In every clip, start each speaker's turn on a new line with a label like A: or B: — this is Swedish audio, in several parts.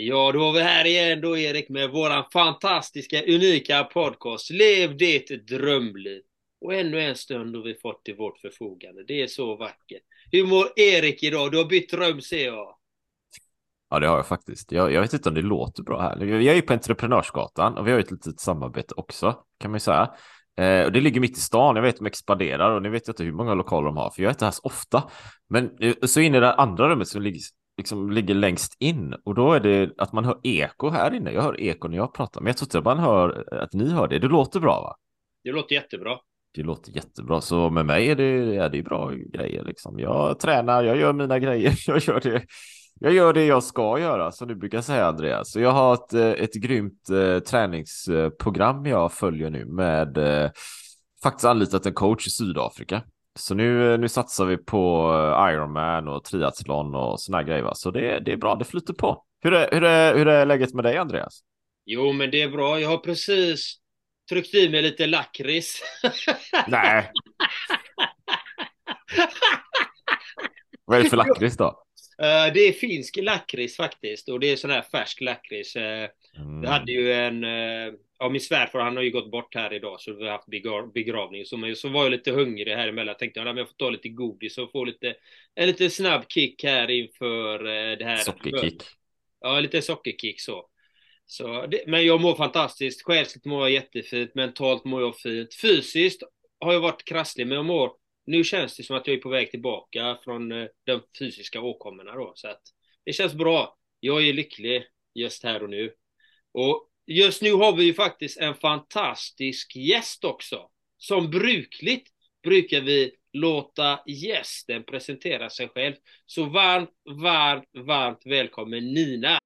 A: Ja, då var vi här igen då Erik med våran fantastiska, unika podcast Lev ditt drömliv. Och ännu en stund har vi fått till vårt förfogande. Det är så vackert. Hur mår Erik idag? Du har bytt rum ser jag.
B: Ja, det har jag faktiskt. Jag, jag vet inte om det låter bra här. Jag är ju på Entreprenörsgatan och vi har ett litet samarbete också, kan man ju säga. Eh, och det ligger mitt i stan. Jag vet att de expanderar och ni vet inte hur många lokaler de har, för jag är inte här så ofta. Men eh, så in i det andra rummet som ligger liksom ligger längst in och då är det att man hör eko här inne. Jag hör eko när jag pratar, men jag tror inte man hör att ni hör det. Det låter bra, va?
A: Det låter jättebra.
B: Det låter jättebra, så med mig är det, är det bra grejer liksom. Jag tränar, jag gör mina grejer, jag gör det. Jag gör det jag ska göra, som du brukar säga Andreas. Så jag har ett, ett grymt eh, träningsprogram jag följer nu med eh, faktiskt anlitat en coach i Sydafrika så nu, nu satsar vi på eh, Ironman och triathlon och såna grejer. Va? Så det, det är bra, det flyter på. Hur är, hur, är, hur är läget med dig Andreas?
A: Jo, men det är bra. Jag har precis tryckt i mig lite lakrits.
B: Nej. Vad är det för lakrits då?
A: Uh, det är finsk lakrits faktiskt och det är sån här färsk lakrits. Uh, mm. Jag hade ju en, ja min svärfar han har ju gått bort här idag så vi har haft begravning. Så, så var jag lite hungrig här emellan. Jag tänkte jag, jag får ta lite godis och få lite, en lite snabb kick här inför det här.
B: Sockerkick.
A: Ja, lite sockerkick så. så det, men jag mår fantastiskt. Själsligt mår jag jättefint. Mentalt mår jag fint. Fysiskt har jag varit krasslig men jag mår nu känns det som att jag är på väg tillbaka från eh, de fysiska åkommorna då. Så att det känns bra. Jag är lycklig just här och nu. Och just nu har vi ju faktiskt en fantastisk gäst också. Som brukligt brukar vi låta gästen presentera sig själv. Så varmt, varmt, varmt välkommen Nina!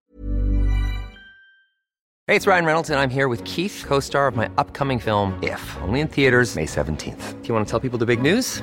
C: Hej, det är Ryan Reynolds och jag är här med Keith, co-star of my upcoming film If, only in theaters May 17 th Do you want to tell people the big news?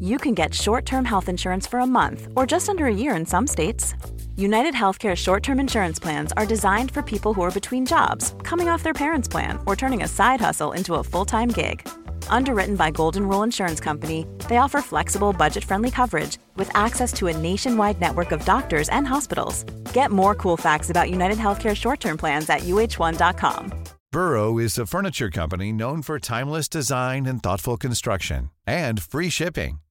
D: you can get short term health insurance for a month or just under a year in some states. United Healthcare short term insurance plans are designed for people who are between jobs, coming off their parents' plan, or turning a side hustle into a full time gig. Underwritten by Golden Rule Insurance Company, they offer flexible, budget friendly coverage with access to a nationwide network of doctors and hospitals. Get more cool facts about United Healthcare short term plans at uh1.com.
E: Burrow is a furniture company known for timeless design and thoughtful construction and free shipping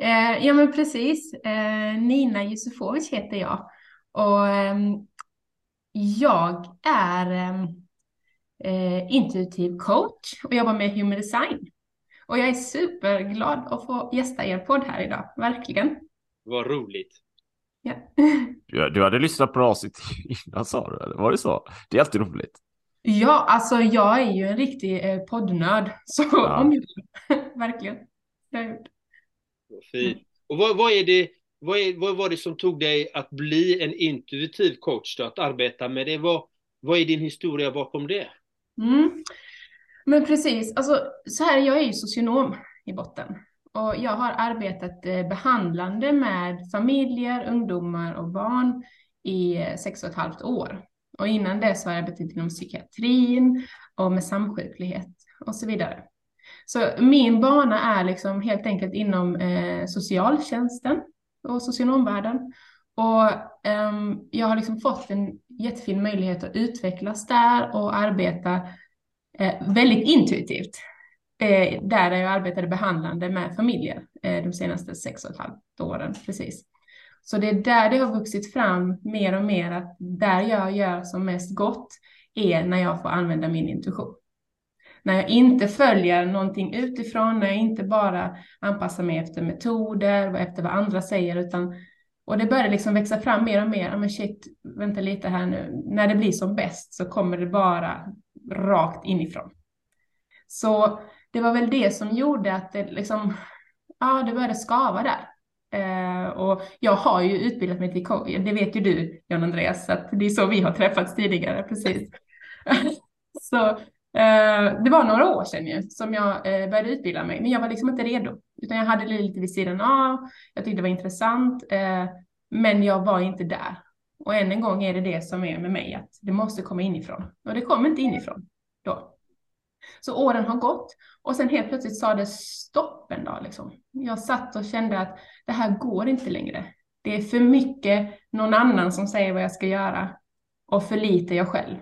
F: Eh, ja men precis. Eh, Nina Jusufovic heter jag. Och eh, jag är ehm, eh, intuitiv coach och jobbar med human design. Och jag är superglad att få gästa er podd här idag, verkligen.
A: Vad roligt.
F: Ja.
B: Du, du hade lyssnat på avsnitt innan sa du, eller var det så? Det är alltid roligt.
F: Ja, alltså jag är ju en riktig eh, poddnörd, så ja. om verkligen. Det har jag gjort.
A: Fint. Mm. Och vad, vad, är det, vad, är, vad var det som tog dig att bli en intuitiv coach, då, att arbeta med det? Vad, vad är din historia bakom det?
F: Mm. Men precis, alltså så här, jag är ju socionom i botten och jag har arbetat eh, behandlande med familjer, ungdomar och barn i eh, sex och ett halvt år. Och innan det så har jag arbetat inom psykiatrin och med samsjuklighet och så vidare. Så min bana är liksom helt enkelt inom eh, socialtjänsten och socionomvärlden. Och eh, jag har liksom fått en jättefin möjlighet att utvecklas där och arbeta eh, väldigt intuitivt. Eh, där jag arbetade behandlande med familjer eh, de senaste sex och ett halvt åren. Precis. Så det är där det har vuxit fram mer och mer att där jag gör som mest gott är när jag får använda min intuition. När jag inte följer någonting utifrån, när jag inte bara anpassar mig efter metoder, efter vad andra säger, utan och det börjar liksom växa fram mer och mer. Men shit, vänta lite här nu. När det blir som bäst så kommer det bara rakt inifrån. Så det var väl det som gjorde att det liksom, ja, det började skava där. Eh, och jag har ju utbildat mig till coach, det vet ju du John-Andreas, att det är så vi har träffats tidigare, precis. så Eh, det var några år sedan ju som jag eh, började utbilda mig, men jag var liksom inte redo, utan jag hade det lite vid sidan av, jag tyckte det var intressant, eh, men jag var inte där. Och än en gång är det det som är med mig, att det måste komma inifrån. Och det kom inte inifrån då. Så åren har gått och sen helt plötsligt sa det stopp en dag. Liksom. Jag satt och kände att det här går inte längre. Det är för mycket någon annan som säger vad jag ska göra och för lite jag själv.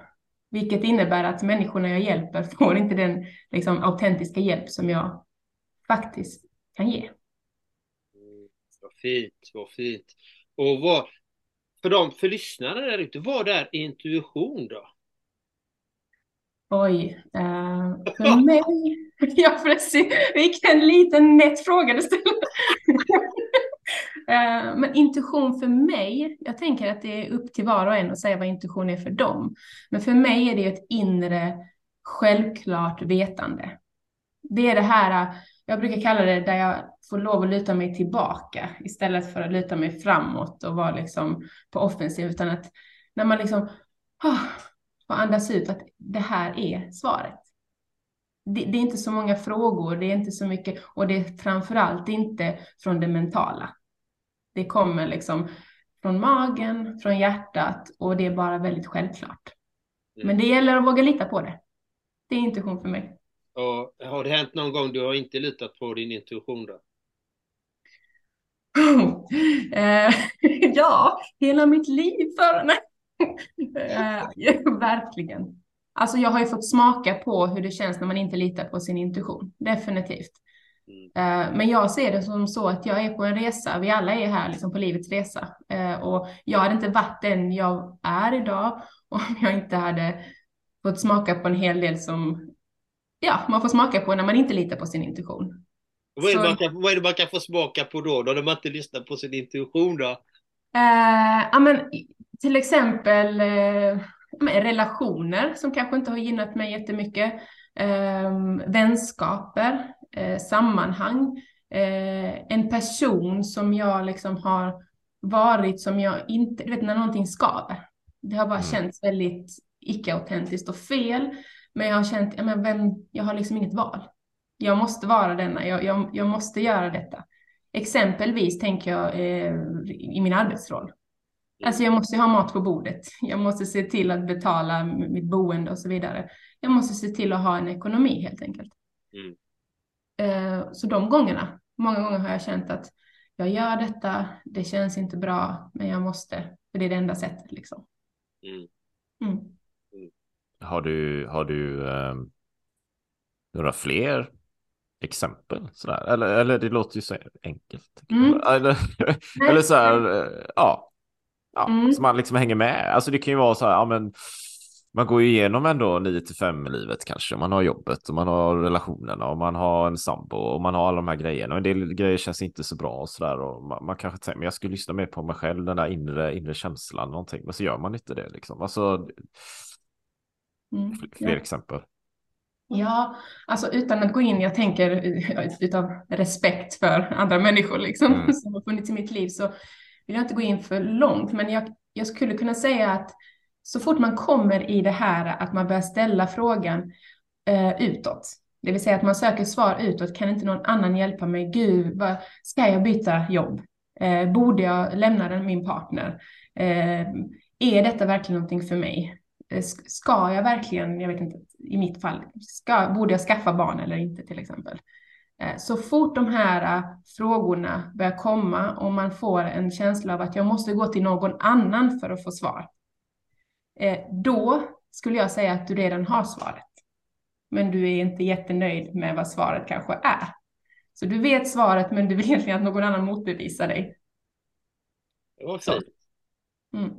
F: Vilket innebär att människorna jag hjälper får inte den liksom, autentiska hjälp som jag faktiskt kan ge.
A: Mm, vad fint, vad fint. Och vad, för de, för lyssnarna där ute, vad är intuition då?
F: Oj, uh, för mig, ja precis, vilken liten nätt fråga du ställer. Eh, men intuition för mig, jag tänker att det är upp till var och en att säga vad intuition är för dem. Men för mig är det ett inre självklart vetande. Det är det här, eh, jag brukar kalla det där jag får lov att luta mig tillbaka istället för att luta mig framåt och vara liksom på offensiv, utan att när man liksom ah, oh, får andas ut att det här är svaret. Det, det, är inte så många frågor, det är inte så mycket, och det är framförallt inte från det mentala. Det kommer liksom från magen, från hjärtat och det är bara väldigt självklart. Mm. Men det gäller att våga lita på det. Det är intuition för mig.
A: Och har det hänt någon gång du har inte litat på din intuition då?
F: eh, ja, hela mitt liv för... Nej. verkligen. Alltså jag har ju fått smaka på hur det känns när man inte litar på sin intuition. Definitivt. Eh, men jag ser det som så att jag är på en resa. Vi alla är här liksom på livets resa. Eh, och jag hade inte varit den jag är idag om jag inte hade fått smaka på en hel del som ja, man får smaka på när man inte litar på sin intuition.
A: Vad är, så... kan, vad är, det man kan få smaka på då, då när man inte lyssnar på sin intuition då?
F: Eh, ja, men till exempel eh, relationer som kanske inte har gynnat mig jättemycket. Eh, vänskaper, eh, sammanhang. Eh, en person som jag liksom har varit som jag inte, du vet när någonting skaver. Det har bara mm. känts väldigt icke-autentiskt och fel. Men jag har känt, ja, men vem, jag har liksom inget val. Jag måste vara denna, jag, jag, jag måste göra detta. Exempelvis tänker jag eh, i min arbetsroll. Alltså jag måste ha mat på bordet. Jag måste se till att betala mitt boende och så vidare. Jag måste se till att ha en ekonomi helt enkelt. Mm. Eh, så de gångerna, många gånger har jag känt att jag gör detta, det känns inte bra, men jag måste, för det är det enda sättet liksom. Mm.
B: Mm. mm. Har du, har du um, några fler exempel sådär? Eller, eller det låter ju så enkelt. Mm. Eller, eller så här, eh, ja, Ja, mm. Så man liksom hänger med. Alltså det kan ju vara så här, ja men man går ju igenom ändå 9 till 5 i livet kanske. Man har jobbet och man har relationerna och man har en sambo och man har alla de här grejerna. Och en del grejer känns inte så bra och så där. Och man, man kanske tänker, men jag skulle lyssna mer på mig själv, den där inre, inre känslan någonting. Men så gör man inte det liksom. Alltså, mm. fler ja. exempel.
F: Ja, alltså utan att gå in, jag tänker utav respekt för andra människor liksom, mm. som har funnits i mitt liv, så vill jag inte gå in för långt, men jag, jag skulle kunna säga att så fort man kommer i det här att man börjar ställa frågan eh, utåt, det vill säga att man söker svar utåt, kan inte någon annan hjälpa mig? Gud, vad, ska jag byta jobb? Eh, borde jag lämna min partner? Eh, är detta verkligen någonting för mig? Eh, ska jag verkligen, jag vet inte, i mitt fall, ska, borde jag skaffa barn eller inte till exempel? Eh, så fort de här eh, frågorna börjar komma och man får en känsla av att jag måste gå till någon annan för att få svar, då skulle jag säga att du redan har svaret. Men du är inte jättenöjd med vad svaret kanske är. Så du vet svaret, men du vill egentligen att någon annan motbevisar dig.
A: Det var fint.
F: Mm.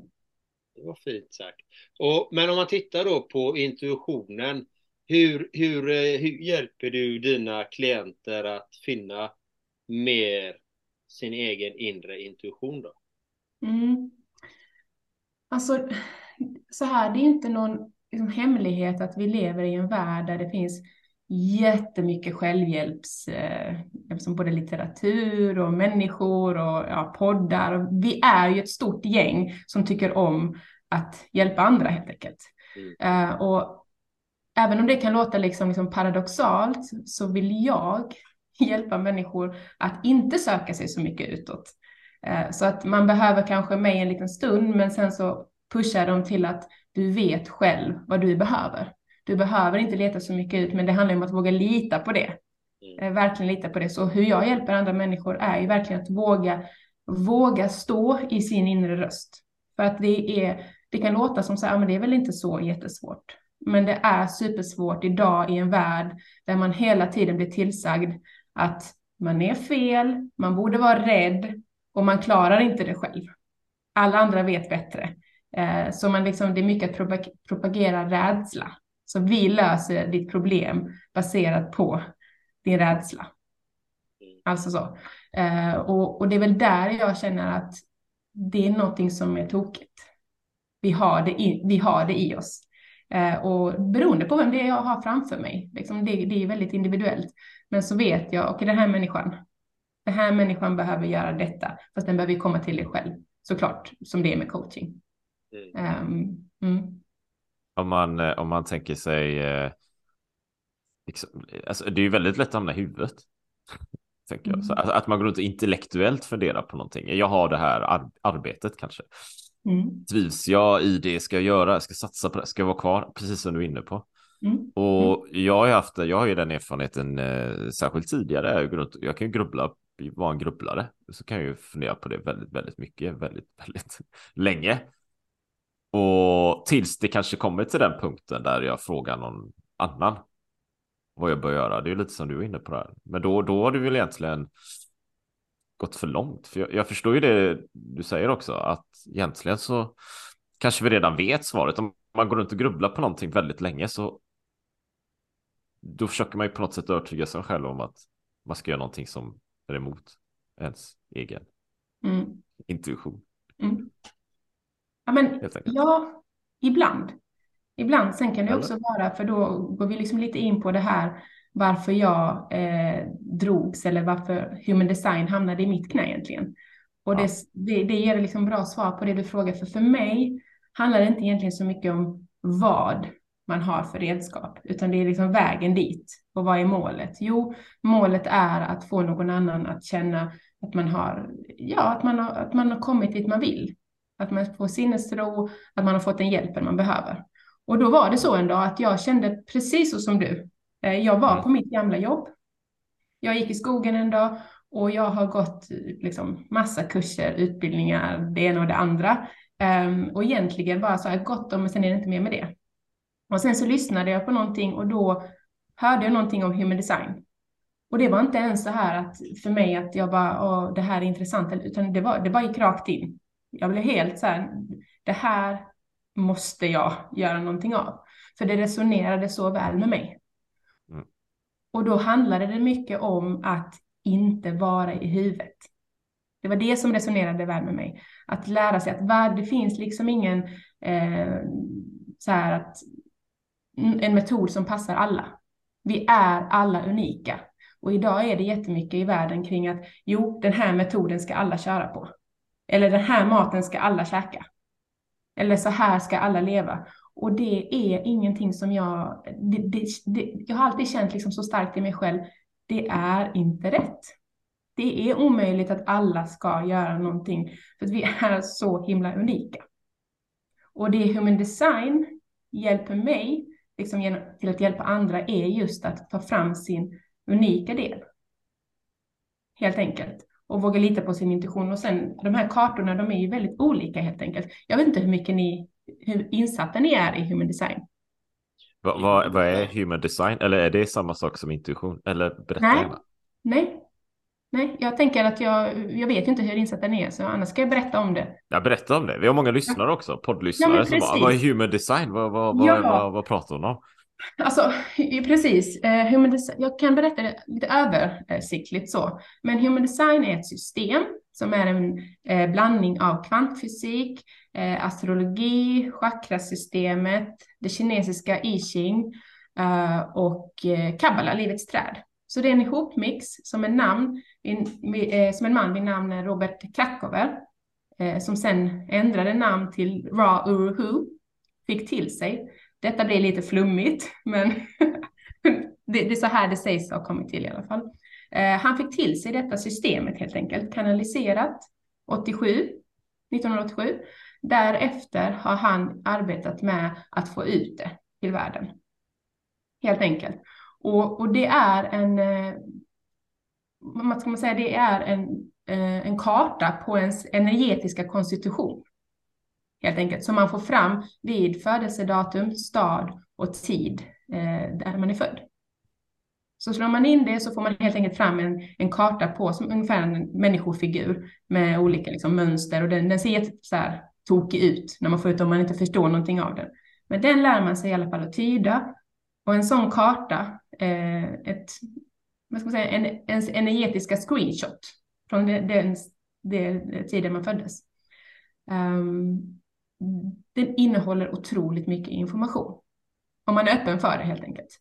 A: Det var fint sagt. Och, men om man tittar då på intuitionen. Hur, hur, eh, hur hjälper du dina klienter att finna mer sin egen inre intuition då?
F: Mm. Alltså, så här, det är inte någon liksom, hemlighet att vi lever i en värld där det finns jättemycket självhjälps, eh, som både litteratur och människor och ja, poddar. Vi är ju ett stort gäng som tycker om att hjälpa andra helt enkelt. Eh, och även om det kan låta liksom, liksom paradoxalt så vill jag hjälpa människor att inte söka sig så mycket utåt. Eh, Så att man behöver kanske mig en liten stund, men sen så pushar de till att du vet själv vad du behöver. Du behöver inte leta så mycket ut, men det handlar om att våga lita på det. Eh, Verkligen lita på det. Så hur jag hjälper andra människor är ju verkligen att våga, våga stå i sin inre röst. För att det är, det kan låta som så här, "Ja, men det är väl inte så jättesvårt. Men det är supersvårt idag i en värld där man hela tiden blir tillsagd att man är fel, man borde vara rädd och man klarar inte det själv. Alla andra vet bättre. Eh, Så man liksom, det är mycket att propag- propagera rädsla. Så vi löser ditt problem baserat på din rädsla. Alltså så. Eh, Och, och det är väl där jag känner att det är någonting som är tokigt. Vi har det i, vi har det i oss. Eh, och beroende på vem det är jag har framför mig, liksom det, det är väldigt individuellt. Men så vet jag, okej den här människan, den här människan behöver göra detta, fast den behöver ju komma till dig själv, såklart, som det är med coaching.
A: Mm.
F: Ehm, mm,
B: Om man, eh, om man tänker sig, eh, liksom, alltså, det är ju väldigt lätt att hamna i huvudet. Tänker jag. Så,
F: Mm.
B: att, att man går runt och intellektuellt funderar på någonting. Jag har det här ar- arbetet kanske.
F: mm,
B: Trivs jag i det? Ska jag göra? Ska jag satsa på det? Ska jag vara kvar? Precis som du är inne på.
F: mm,
B: Och jag har ju haft jag har ju den erfarenheten eh, särskilt tidigare. Jag, runt, jag kan ju grubbla, vara en grubblare. Så kan jag ju fundera på det väldigt, väldigt mycket, väldigt, väldigt länge. Och tills det kanske kommer till den punkten där jag frågar någon annan vad jag bör göra. Det är lite som du är inne på där. Men då, då har du väl egentligen gått för långt. För jag, jag förstår ju det du säger också, att egentligen så kanske vi redan vet svaret. Om man går runt och grubblar på någonting väldigt länge så då försöker man ju på något sätt övertyga sig själv om att man ska göra någonting som är emot ens egen
F: mm,
B: intuition.
F: mm. Ja, men ja, ibland. Ibland, sen kan det också vara, för då går vi liksom lite in på det här varför jag eh, drogs eller varför human design hamnade i mitt knä egentligen. Och det, det, det ger liksom bra svar på det du frågar, för för mig handlar det inte egentligen så mycket om vad man har för redskap, utan det är liksom vägen dit. Och vad är målet? Jo, målet är att få någon annan att känna att man har, ja, att man har, att man har kommit dit man vill. Att man får sinnesro, att man har fått den hjälpen man behöver. Och då var det så en dag att jag kände precis så som du. Eh, Jag var
B: Mm.
F: på mitt gamla jobb. Jag gick i skogen en dag och jag har gått liksom massa kurser, utbildningar, det ena och det andra. Ehm, och egentligen bara så här gott om, men sen är det inte mer med det. Och sen så lyssnade jag på någonting och då hörde jag någonting om human design. Och det var inte ens så här att för mig att jag bara, åh, det här är intressant, utan det, var, det bara gick rakt in. Jag blev helt så här, det här måste jag göra någonting av. För det resonerade så väl med mig.
B: Mm.
F: Och då handlade det mycket om att inte vara i huvudet. Det var det som resonerade väl med mig. Att lära sig att det finns liksom ingen eh, så här att en metod som passar alla. Vi är alla unika. Och idag är det jättemycket i världen kring att jo, den här metoden ska alla köra på. Eller den här maten ska alla käka. Eller så här ska alla leva. Och det är ingenting som jag... Det, det, det, jag har alltid känt liksom så starkt i mig själv. Det är inte rätt. Det är omöjligt att alla ska göra någonting. För att vi är så himla unika. Och det human design hjälper mig liksom genom, till att hjälpa andra är just att ta fram sin unika del. Helt enkelt. Och våga lita på sin intuition. Och sen de här kartorna, de är ju väldigt olika helt enkelt. Jag vet inte hur mycket ni, hur insatta ni är i human design.
B: Vad, vad, vad är human design? Eller är det samma sak som intuition? Eller berätta
F: Nej.
B: gärna.
F: Nej. Nej, jag tänker att jag, jag vet ju inte hur insatt den är, så annars ska jag berätta om det.
B: Ja, berätta om det. Vi har många lyssnare också, poddlyssnare.
F: Ja,
B: som bara, vad är human design? Vad, vad, vad,
F: Ja.
B: vad, vad pratar hon om?
F: Alltså, precis. Eh, human design, jag kan berätta det lite översiktligt så. Men human design är ett system som är en eh, blandning av kvantfysik, eh, astrologi, chakrasystemet, det kinesiska I Ching eh, och eh, kabbala, livets träd. Så det är en ihopmix som en, namn, eh, som en man vid namn Robert Krakower, som sen ändrade namn till Ra Uruhu, fick till sig. Detta blir lite flummigt, men det, det är så här det sägs ha kommit till i alla fall. Eh, han fick till sig detta systemet helt enkelt, kanaliserat 87, 1987. Därefter har han arbetat med att få ut det till världen. Helt enkelt. Och, och det är en, eh, vad ska man säga, det är en, eh, en karta på ens energetiska konstitution. Helt enkelt, som man får fram vid födelsedatum, stad och tid eh, där man är född. Så slår man in det så får man helt enkelt fram en, en karta på som ungefär en människofigur med olika liksom, mönster och den, den ser jätte, så här, tokig ut när man får ut om man inte förstår någonting av den. Men den lär man sig i alla fall att tyda och en sån karta, eh, ett, vad ska man säga, en, ens energetiska screenshot från den, den, den tiden man föddes. Um, den innehåller otroligt mycket information. Om man är öppen för det helt enkelt.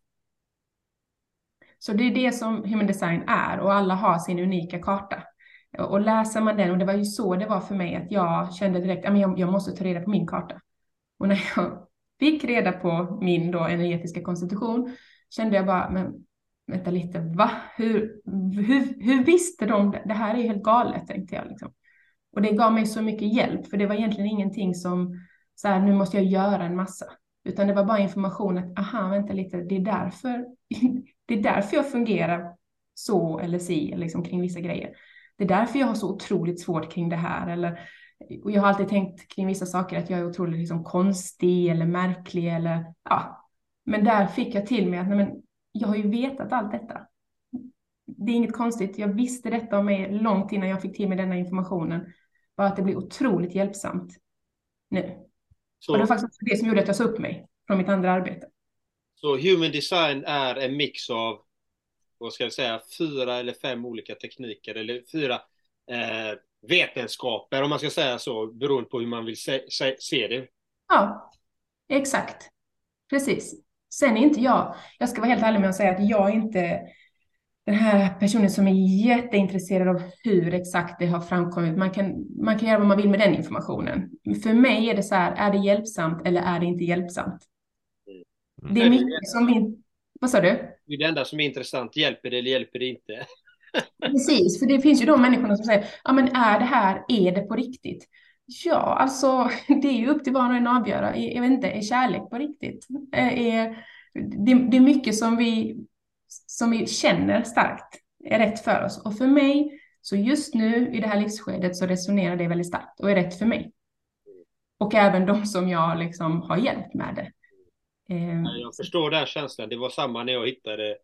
F: Så det är det som human design är och alla har sin unika karta. Och läser man den, och det var ju så det var för mig, att jag kände direkt att jag, måste ta reda på min karta. Och när jag fick reda på min då energetiska konstitution kände jag bara, men vänta lite, va? Hur, hur, hur visste de det? Det här är ju helt galet, tänkte jag. Liksom. Och det gav mig så mycket hjälp, för det var egentligen ingenting som, så här, nu måste jag göra en massa. Utan det var bara information att, aha, vänta lite, det är därför, det är därför jag fungerar så eller si, liksom kring vissa grejer. Det är därför jag har så otroligt svårt kring det här. Eller, och jag har alltid tänkt kring vissa saker att jag är otroligt liksom konstig eller märklig eller ja. Men där fick jag till mig att nej, men, jag har ju vetat allt detta. Det är inget konstigt. Jag visste detta om mig långt innan jag fick till mig denna informationen. Bara att det blir otroligt hjälpsamt nu.
A: Så,
F: Och det var faktiskt det som gjorde att jag sa upp mig från mitt andra arbete.
A: så human design är en mix av, vad ska jag säga, fyra eller fem olika tekniker eller fyra eh, vetenskaper om man ska säga så, beroende på hur man vill se, se, se det.
F: Ja, exakt. Precis. Sen är inte jag, jag ska vara helt ärlig med att säga att jag inte den här personen som är jätteintresserad av hur exakt det har framkommit. Man kan, man kan göra vad man vill med den informationen. För mig är det så här, är det hjälpsamt eller är det inte hjälpsamt?
B: Mm.
F: Det är mycket som vi... Vad sa du?
A: Det är det enda som är intressant, hjälper det eller hjälper det inte?
F: Precis, för det finns ju de människorna som säger, ja men är det här, är det på riktigt? Ja, alltså det är ju upp till var och en att avgöra. Är- Jag vet inte, är kärlek på riktigt? Är, är, det, det är mycket som vi, som vi känner starkt är rätt för oss. Och för mig, så just nu i det här livsskedet så resonerar det väldigt starkt och är rätt för mig. Och även de som jag liksom har hjälpt med det. Ehm,
A: Jag förstår den känslan. Det var samma när jag hittade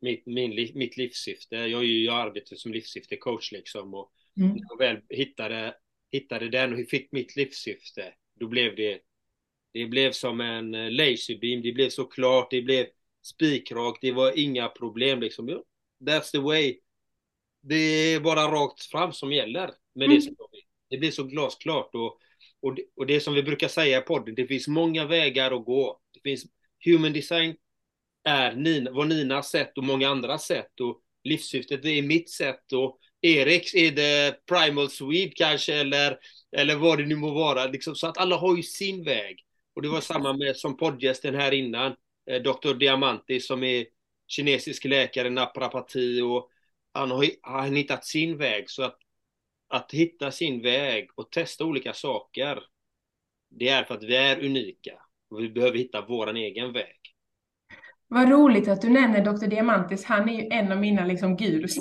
A: mitt, min, mitt livssyfte. Jag, jag arbetar som livssyftecoach liksom. Och
F: Mm.
A: när jag väl hittade, hittade den och fick mitt livssyfte, då blev det, det blev som en eh, laserbeam. Det blev så klart, det blev spikrakt, det var inga problem liksom. That's the way. Det är bara rakt fram som gäller med
F: Mm.
A: det som. Det blir så glasklart och, och, det, och det som vi brukar säga i podden, det finns många vägar att gå. Det finns human design är Nina, var Ninas sätt och många andra sätt och livssyftet är mitt sätt och Eriks är det primal Swede kanske eller, eller vad det nu må vara. Liksom, så att alla har ju sin väg. Och det var samma med som poddgästen här innan, Dr. Diamanti som är kinesisk läkare, naprapati och han har, han har hittat sin väg. Så att, att hitta sin väg och testa olika saker, det är för att vi är unika. Och vi behöver hitta våran egen väg.
F: Vad roligt att du nämner Dr. Diamantis. Han är ju en av mina liksom gurus.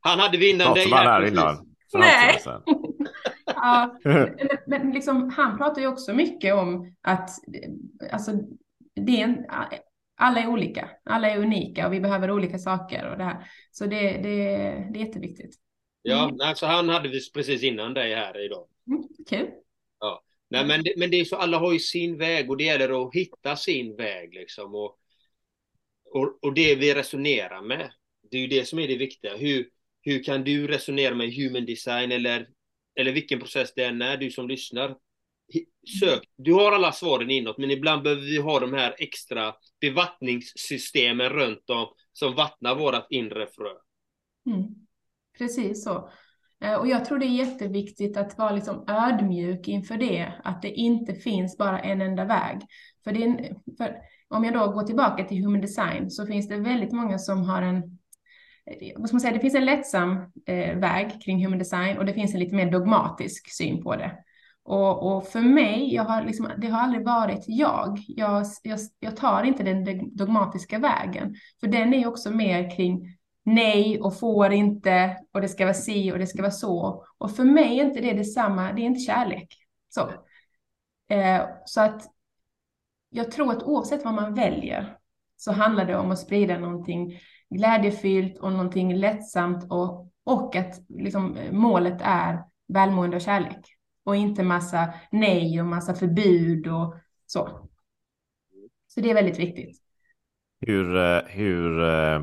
A: han hade vinnande
B: Pratade man här
A: precis.
B: innan?
F: Nej. Ja, men, men liksom, han pratar ju också mycket om att alltså, det är en, alla är olika, alla är unika och vi behöver olika saker och det här. Så det, det, det är jätteviktigt.
A: Ja, alltså han hade vi precis innan dig här idag.
F: Mm, kul.
A: Ja. Nej, men, det, men det är så, alla har ju sin väg och det gäller att hitta sin väg liksom. Och, och, och det vi resonerar med, det är ju det som är det viktiga. Hur, hur kan du resonera med human design eller, eller vilken process det än är, du som lyssnar. Sök. Du har alla svaren inåt, men ibland behöver vi ha de här extra bevattningssystemen runt om som vattnar vårat inre frö.
F: Mm. Precis så. Eh, och jag tror det är jätteviktigt att vara liksom ödmjuk inför det, att det inte finns bara en enda väg. För, det för om jag då går tillbaka till human design så finns det väldigt många som har en, eh, vad ska man säga, det finns en lättsam eh, väg kring human design och det finns en lite mer dogmatisk syn på det. Och, och för mig, jag har liksom, det har aldrig varit jag. Jag, jag. jag tar inte den dogmatiska vägen, för den är också mer kring nej och får inte och det ska vara si och det ska vara så. Och för mig är inte det detsamma, det är inte kärlek. Så, eh, så att jag tror att oavsett vad man väljer så handlar det om att sprida någonting glädjefyllt och någonting lättsamt och, och att liksom, eh, målet är välmående och kärlek. Och inte massa nej och massa förbud och så. Så det är väldigt viktigt.
B: Hur, eh, hur eh,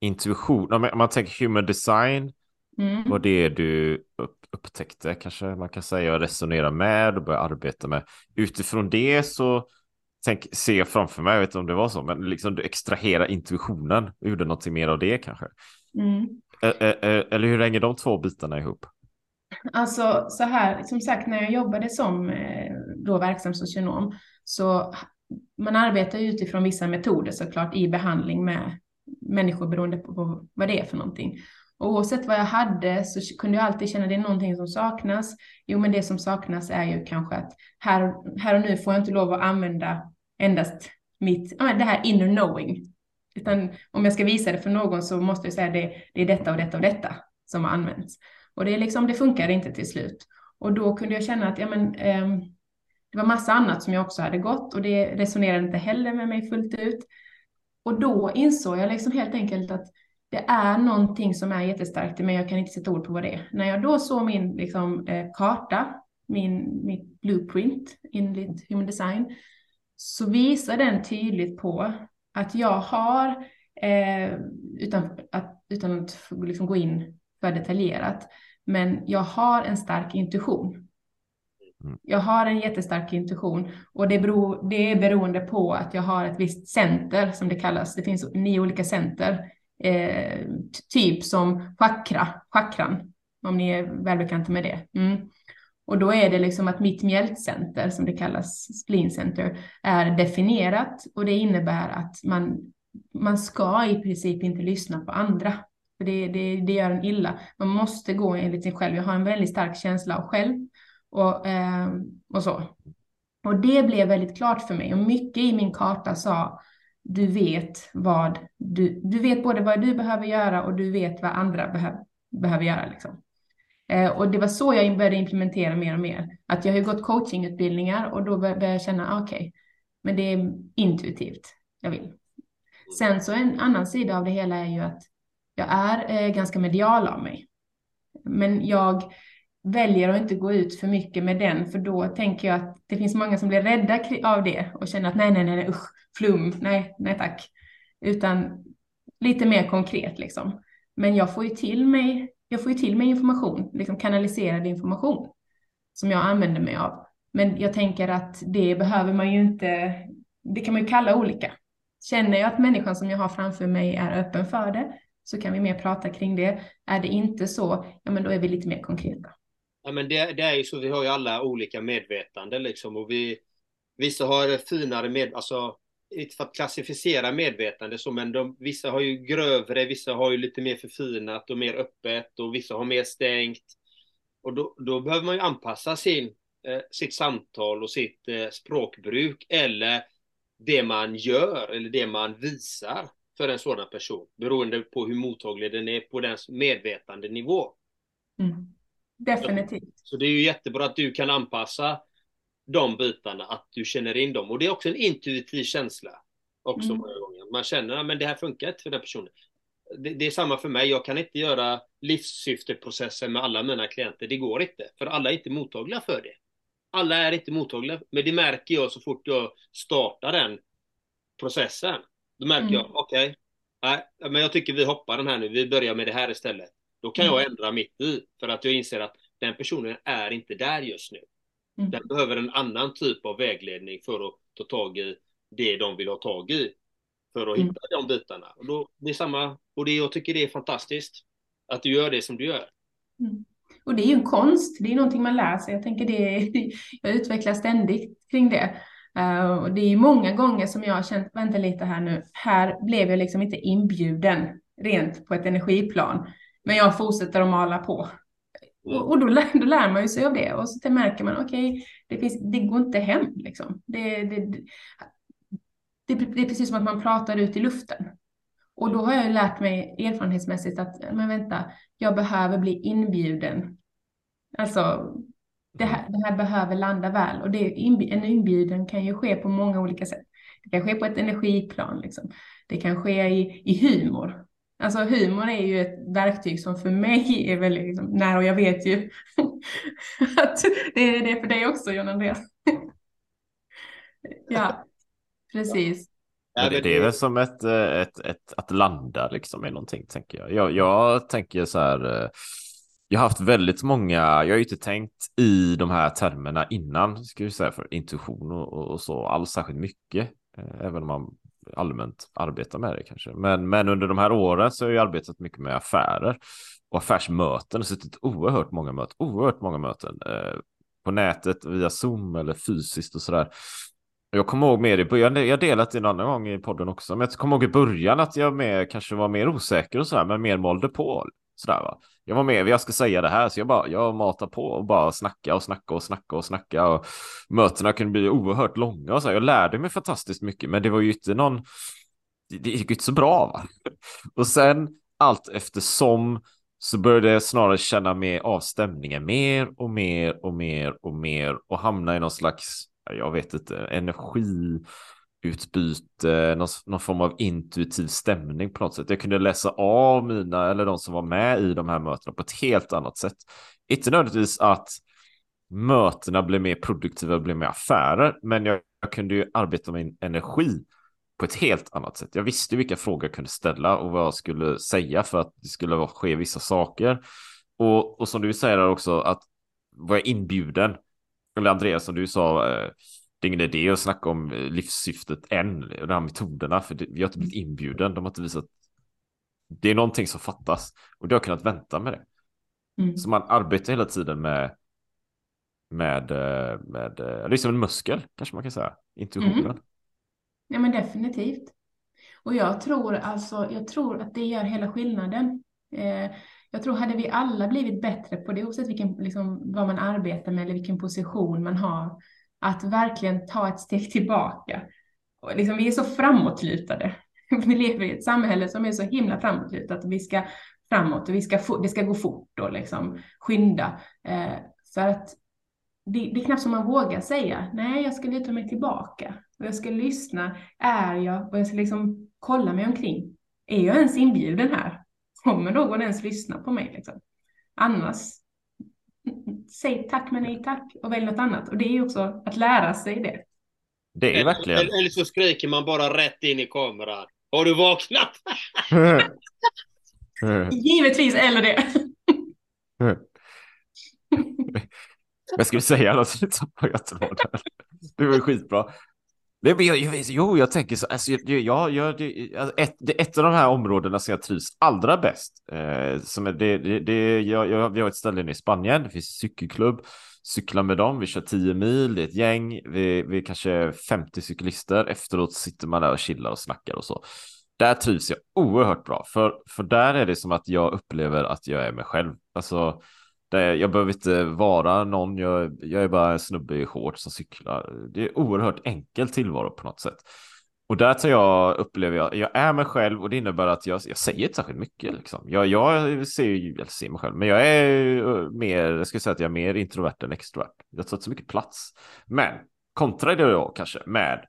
B: intuition, om man tänker human design, mm. vad det är du upptäckte kanske man kan säga och resonera med och börja arbeta med. Utifrån det så tänk, ser jag framför mig, jag vet inte om det var så, men liksom du extraherar intuitionen och gjorde någonting mer av det kanske. Mm. Eller hur hänger de två bitarna ihop?
F: Alltså så här, som sagt när jag jobbade som eh, då verksam socionom så man arbetar utifrån vissa metoder såklart i behandling med människor beroende på vad det är för någonting. Och oavsett vad jag hade så kunde jag alltid känna att det är någonting som saknas. Jo, men det som saknas är ju kanske att här, här och nu får jag inte lov att använda endast mitt, det här inner knowing. Utan om jag ska visa det för någon så måste jag säga det, det är detta och detta och detta som har använts. Och det, är liksom, det funkar inte till slut. Och då kunde jag känna att ja, men, eh, det var massa annat som jag också hade gått och det resonerade inte heller med mig fullt ut. Och då insåg jag liksom helt enkelt att det är någonting som är jättestarkt men jag kan inte sätta ord på vad det är. När jag då såg min liksom, eh, karta, min, mitt blueprint enligt Human Design, så visar den tydligt på att jag har, eh, utan, att, utan att liksom gå in för detaljerat, men jag har en stark intuition. Mm. Jag har en jättestark intuition och det, beror, det är beroende på att jag har ett visst center som det kallas. Det finns nio olika center, eh, typ som chakra, chakran, om ni är välbekanta med det. Mm. Och då är det liksom att mitt mjältcenter, som det kallas, spleen center, är definierat och det innebär att man, man ska i princip inte lyssna på andra. För det, det, det gör en illa. Man måste gå enligt sig själv. Jag har en väldigt stark känsla av själv och, eh, och så. Och det blev väldigt klart för mig och mycket i min karta sa du vet vad du, du vet både vad du behöver göra och du vet vad andra behöv, behöver göra. Liksom. Eh, och det var så jag började implementera mer och mer. Att jag har gått coachingutbildningar och då började jag känna, ah, okej, okay, men det är intuitivt jag vill. Sen så en annan sida av det hela är ju att jag är eh, ganska medial av mig. Men jag väljer att inte gå ut för mycket med den, för då tänker jag att det finns många som blir rädda av det och känner att nej, nej, nej, usch, flum, nej, nej tack. Utan lite mer konkret liksom. Men jag får ju till mig, jag får ju till mig information, liksom kanaliserad information som jag använder mig av. Men jag tänker att det behöver man ju inte, det kan man ju kalla olika. Känner jag att människan som jag har framför mig är öppen för det, så kan vi mer prata kring det. Är det inte så, ja men då är vi lite mer konkreta.
A: Ja, men det, det är ju så, vi har ju alla olika medvetande liksom och vi, vissa har finare med, alltså inte för att klassificera medvetande så, men de, vissa har ju grövre, vissa har ju lite mer förfinat och mer öppet och vissa har mer stängt. Och då, då behöver man ju anpassa sin, eh, sitt samtal och sitt eh, språkbruk eller det man gör eller det man visar för en sådan person beroende på hur mottaglig den är på dens medvetandenivå.
F: Mm. Definitivt.
A: Så det är ju jättebra att du kan anpassa de bitarna, att du känner in dem. Och det är också en intuitiv känsla. också
F: Mm.
A: många gånger. Man känner att det här funkar inte för den personen. Det, det är samma för mig. Jag kan inte göra livssyfteprocesser med alla mina klienter. Det går inte. För alla är inte mottagliga för det. Alla är inte mottagliga. Men det märker jag så fort jag startar den processen. Då märker
F: Mm.
A: jag, okej, nej, men jag tycker vi hoppar den här nu. Vi börjar med det här istället. Då kan jag
F: Mm.
A: ändra mitt i. För att jag inser att den personen är inte där just nu.
F: Mm.
A: Den behöver en annan typ av vägledning för att ta tag i det de vill ha tag i. För att
F: Mm.
A: hitta de bitarna. Och då, det är samma, och det, jag tycker det är fantastiskt. Att du gör det som du gör.
F: Mm. Och det är ju en konst, det är någonting man lär sig. Jag tänker det, jag utvecklar ständigt kring det. Uh, och det är många gånger som jag har känt, vänta lite här nu, här blev jag liksom inte inbjuden rent på ett energiplan. Men jag fortsätter att mala på. Och, och då, lär, då lär man ju sig av det och så märker man, okej, det, finns, det går inte hem liksom. Det, det, det, det, det är precis som att man pratar ut i luften. Och då har jag ju lärt mig erfarenhetsmässigt att, men vänta, jag behöver bli inbjuden. Alltså, det här, det här behöver landa väl. Och det, en inbjudan kan ju ske på många olika sätt. Det kan ske på ett energiplan, liksom. Det kan ske i, i humor. Alltså humor är ju ett verktyg som för mig är väldigt liksom, nära och jag vet ju att det är det för dig också, John Andreas. ja, precis.
A: Ja,
B: det, det är väl som ett, eh, ett, ett, att landa liksom i någonting tänker jag. Jag, jag tänker så här. Jag har haft väldigt många, jag har ju inte tänkt i de här termerna innan, ska vi säga, för intuition och, och så alls särskilt mycket. eh, Även om man allmänt arbetar med det kanske. Men, men under de här åren så har jag arbetat mycket med affärer och affärsmöten och suttit oerhört många möten, oerhört många möten eh, på nätet via Zoom eller fysiskt och sådär. Jag kommer ihåg mer i början, jag har delat det en annan gång i podden också, men jag kommer ihåg i början att jag med, kanske var mer osäker och sådär, men mer målde på. Sådär, va? Jag var med, jag ska säga det här, så jag bara, jag matar på och bara snacka och snacka och snacka och snacka och mötena kunde bli oerhört långa och så. Jag lärde mig fantastiskt mycket, men det var ju inte någon, det, gick ju inte så bra va. Och sen allt eftersom så började jag snarare känna mer av stämningen mer och mer och mer och mer och hamna i någon slags, jag vet inte, energi utbyte, någon, någon form av intuitiv stämning på något sätt. Jag kunde läsa av mina eller de som var med i de här mötena på ett helt annat sätt. Inte nödvändigtvis att mötena blev mer produktiva, blev mer affärer, men jag, jag kunde ju arbeta med min energi på ett helt annat sätt. Jag visste vilka frågor jag kunde ställa och vad jag skulle säga för att det skulle ske vissa saker. Och, och som du säger också att var jag inbjuden, eller Andreas som du sa, eh, det är ingen idé att snacka om eh, livssyftet än, och de här metoderna, för det, vi har inte blivit inbjuden, de har inte visat. Det är någonting som fattas och det har kunnat vänta med det.
F: Mm.
B: Så man arbetar hela tiden med med, eh, med, eh, det är som en muskel kanske man kan säga, intuitionen.
F: Mm. Ja, men definitivt. Och jag tror alltså, jag tror att det gör hela skillnaden. Eh, jag tror hade vi alla blivit bättre på det, oavsett vilken, liksom, vad man arbetar med eller vilken position man har, att verkligen ta ett steg tillbaka. Och liksom, vi är så framåtlutade. Vi lever i ett samhälle som är så himla framåtlutat. Vi ska framåt och vi ska få, det ska gå fort och liksom skynda. Eh, så att det, det är knappt som man vågar säga, nej jag ska luta mig tillbaka och jag ska lyssna, är jag, och jag ska liksom kolla mig omkring. Är jag ens inbjuden här? Kommer någon ens lyssna på mig liksom? Annars, säg tack men nej tack och välj något annat. Och det är ju också att lära sig det.
B: Det är verkligen.
A: Eller, eller så skriker man bara rätt in i kameran. Har du vaknat?
F: Givetvis, eller det.
B: Vad ska vi säga då? Så tappar jag tråden. Det var skitbra. Nej, men jag, jag, jo, jag tänker så. Alltså, jag, jag, jag, det, ett, det är ett av de här områdena som jag trivs allra bäst. Eh, som är det, det, det, jag, jag, vi har ett ställe i Spanien. Det finns en cykelklubb. Cyklar med dem. Vi kör 10 mil. Det är ett gäng. Vi, vi är kanske 50 cyklister. Efteråt sitter man där och chillar och snackar och så. Där trivs jag oerhört bra. För, för där är det som att jag upplever att jag är mig själv. Alltså, det, jag behöver inte vara någon, jag, jag är bara en snubbe i shorts som cyklar. Det är oerhört enkel tillvaro på något sätt. Och där tar jag, upplever jag, jag är mig själv och det innebär att jag, jag säger inte särskilt mycket. Liksom. Jag, jag ser jag ser mig själv, men jag är eh, mer, jag skulle säga att jag är mer introvert än extrovert. Jag tar inte så mycket plats. Men kontra det då kanske med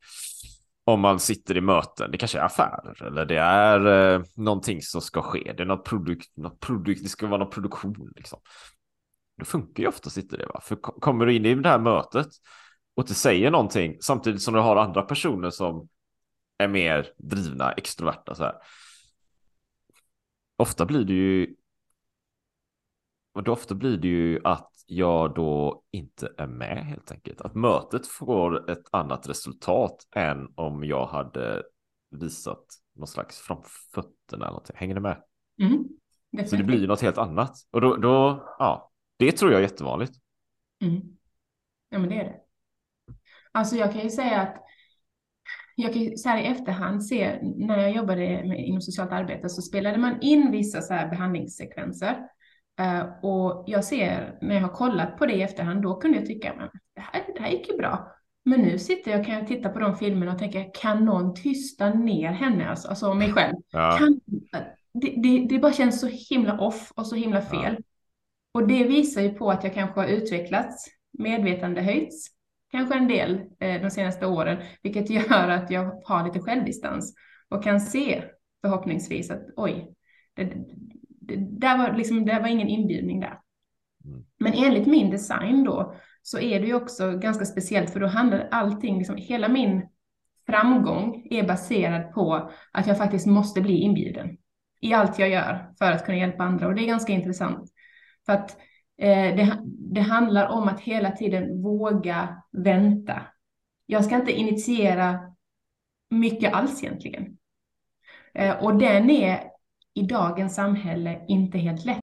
B: om man sitter i möten, det kanske är affärer eller det är eh, någonting som ska ske. Det är något produkt, något produkt, det ska vara någon produktion liksom. Då funkar ju oftast inte det va? För kommer du in i det här mötet och inte säger någonting samtidigt som du har andra personer som är mer drivna, extroverta så här. Ofta blir det ju och då ofta blir det ju att jag då inte är med helt enkelt. Att mötet får ett annat resultat än om jag hade visat någon slags framfötterna eller någonting. Hänger ni med? Mm, så det blir ju något helt annat. Och då, då, ja, det tror jag är jättevanligt.
F: Mm. Ja, men det är det. Alltså jag kan ju säga att jag kan så här i efterhand se, när jag jobbade med, inom socialt arbete så spelade man in vissa så här behandlingssekvenser Uh, och jag ser när jag har kollat på det i efterhand, då kunde jag tycka att det här, det här gick ju bra. Men nu sitter jag kan jag titta på de filmerna och tänka, kan någon tysta ner henne, alltså, alltså mig själv? Ja. Kan, det, det, det, bara känns så himla off och så himla fel. Ja. Och det visar ju på att jag kanske har utvecklats, medvetande höjts, kanske en del eh, de senaste åren, vilket gör att jag har lite självdistans och kan se förhoppningsvis att oj, det, det, där var liksom, det var ingen inbjudning där. Mm. Men enligt min design då så är det ju också ganska speciellt för då handlar allting, liksom, hela min framgång är baserad på att jag faktiskt måste bli inbjuden i allt jag gör för att kunna hjälpa andra och det är ganska intressant. För att eh, det, det handlar om att hela tiden våga vänta. Jag ska inte initiera mycket alls egentligen. Eh, och den är i dagens samhälle inte helt lätt.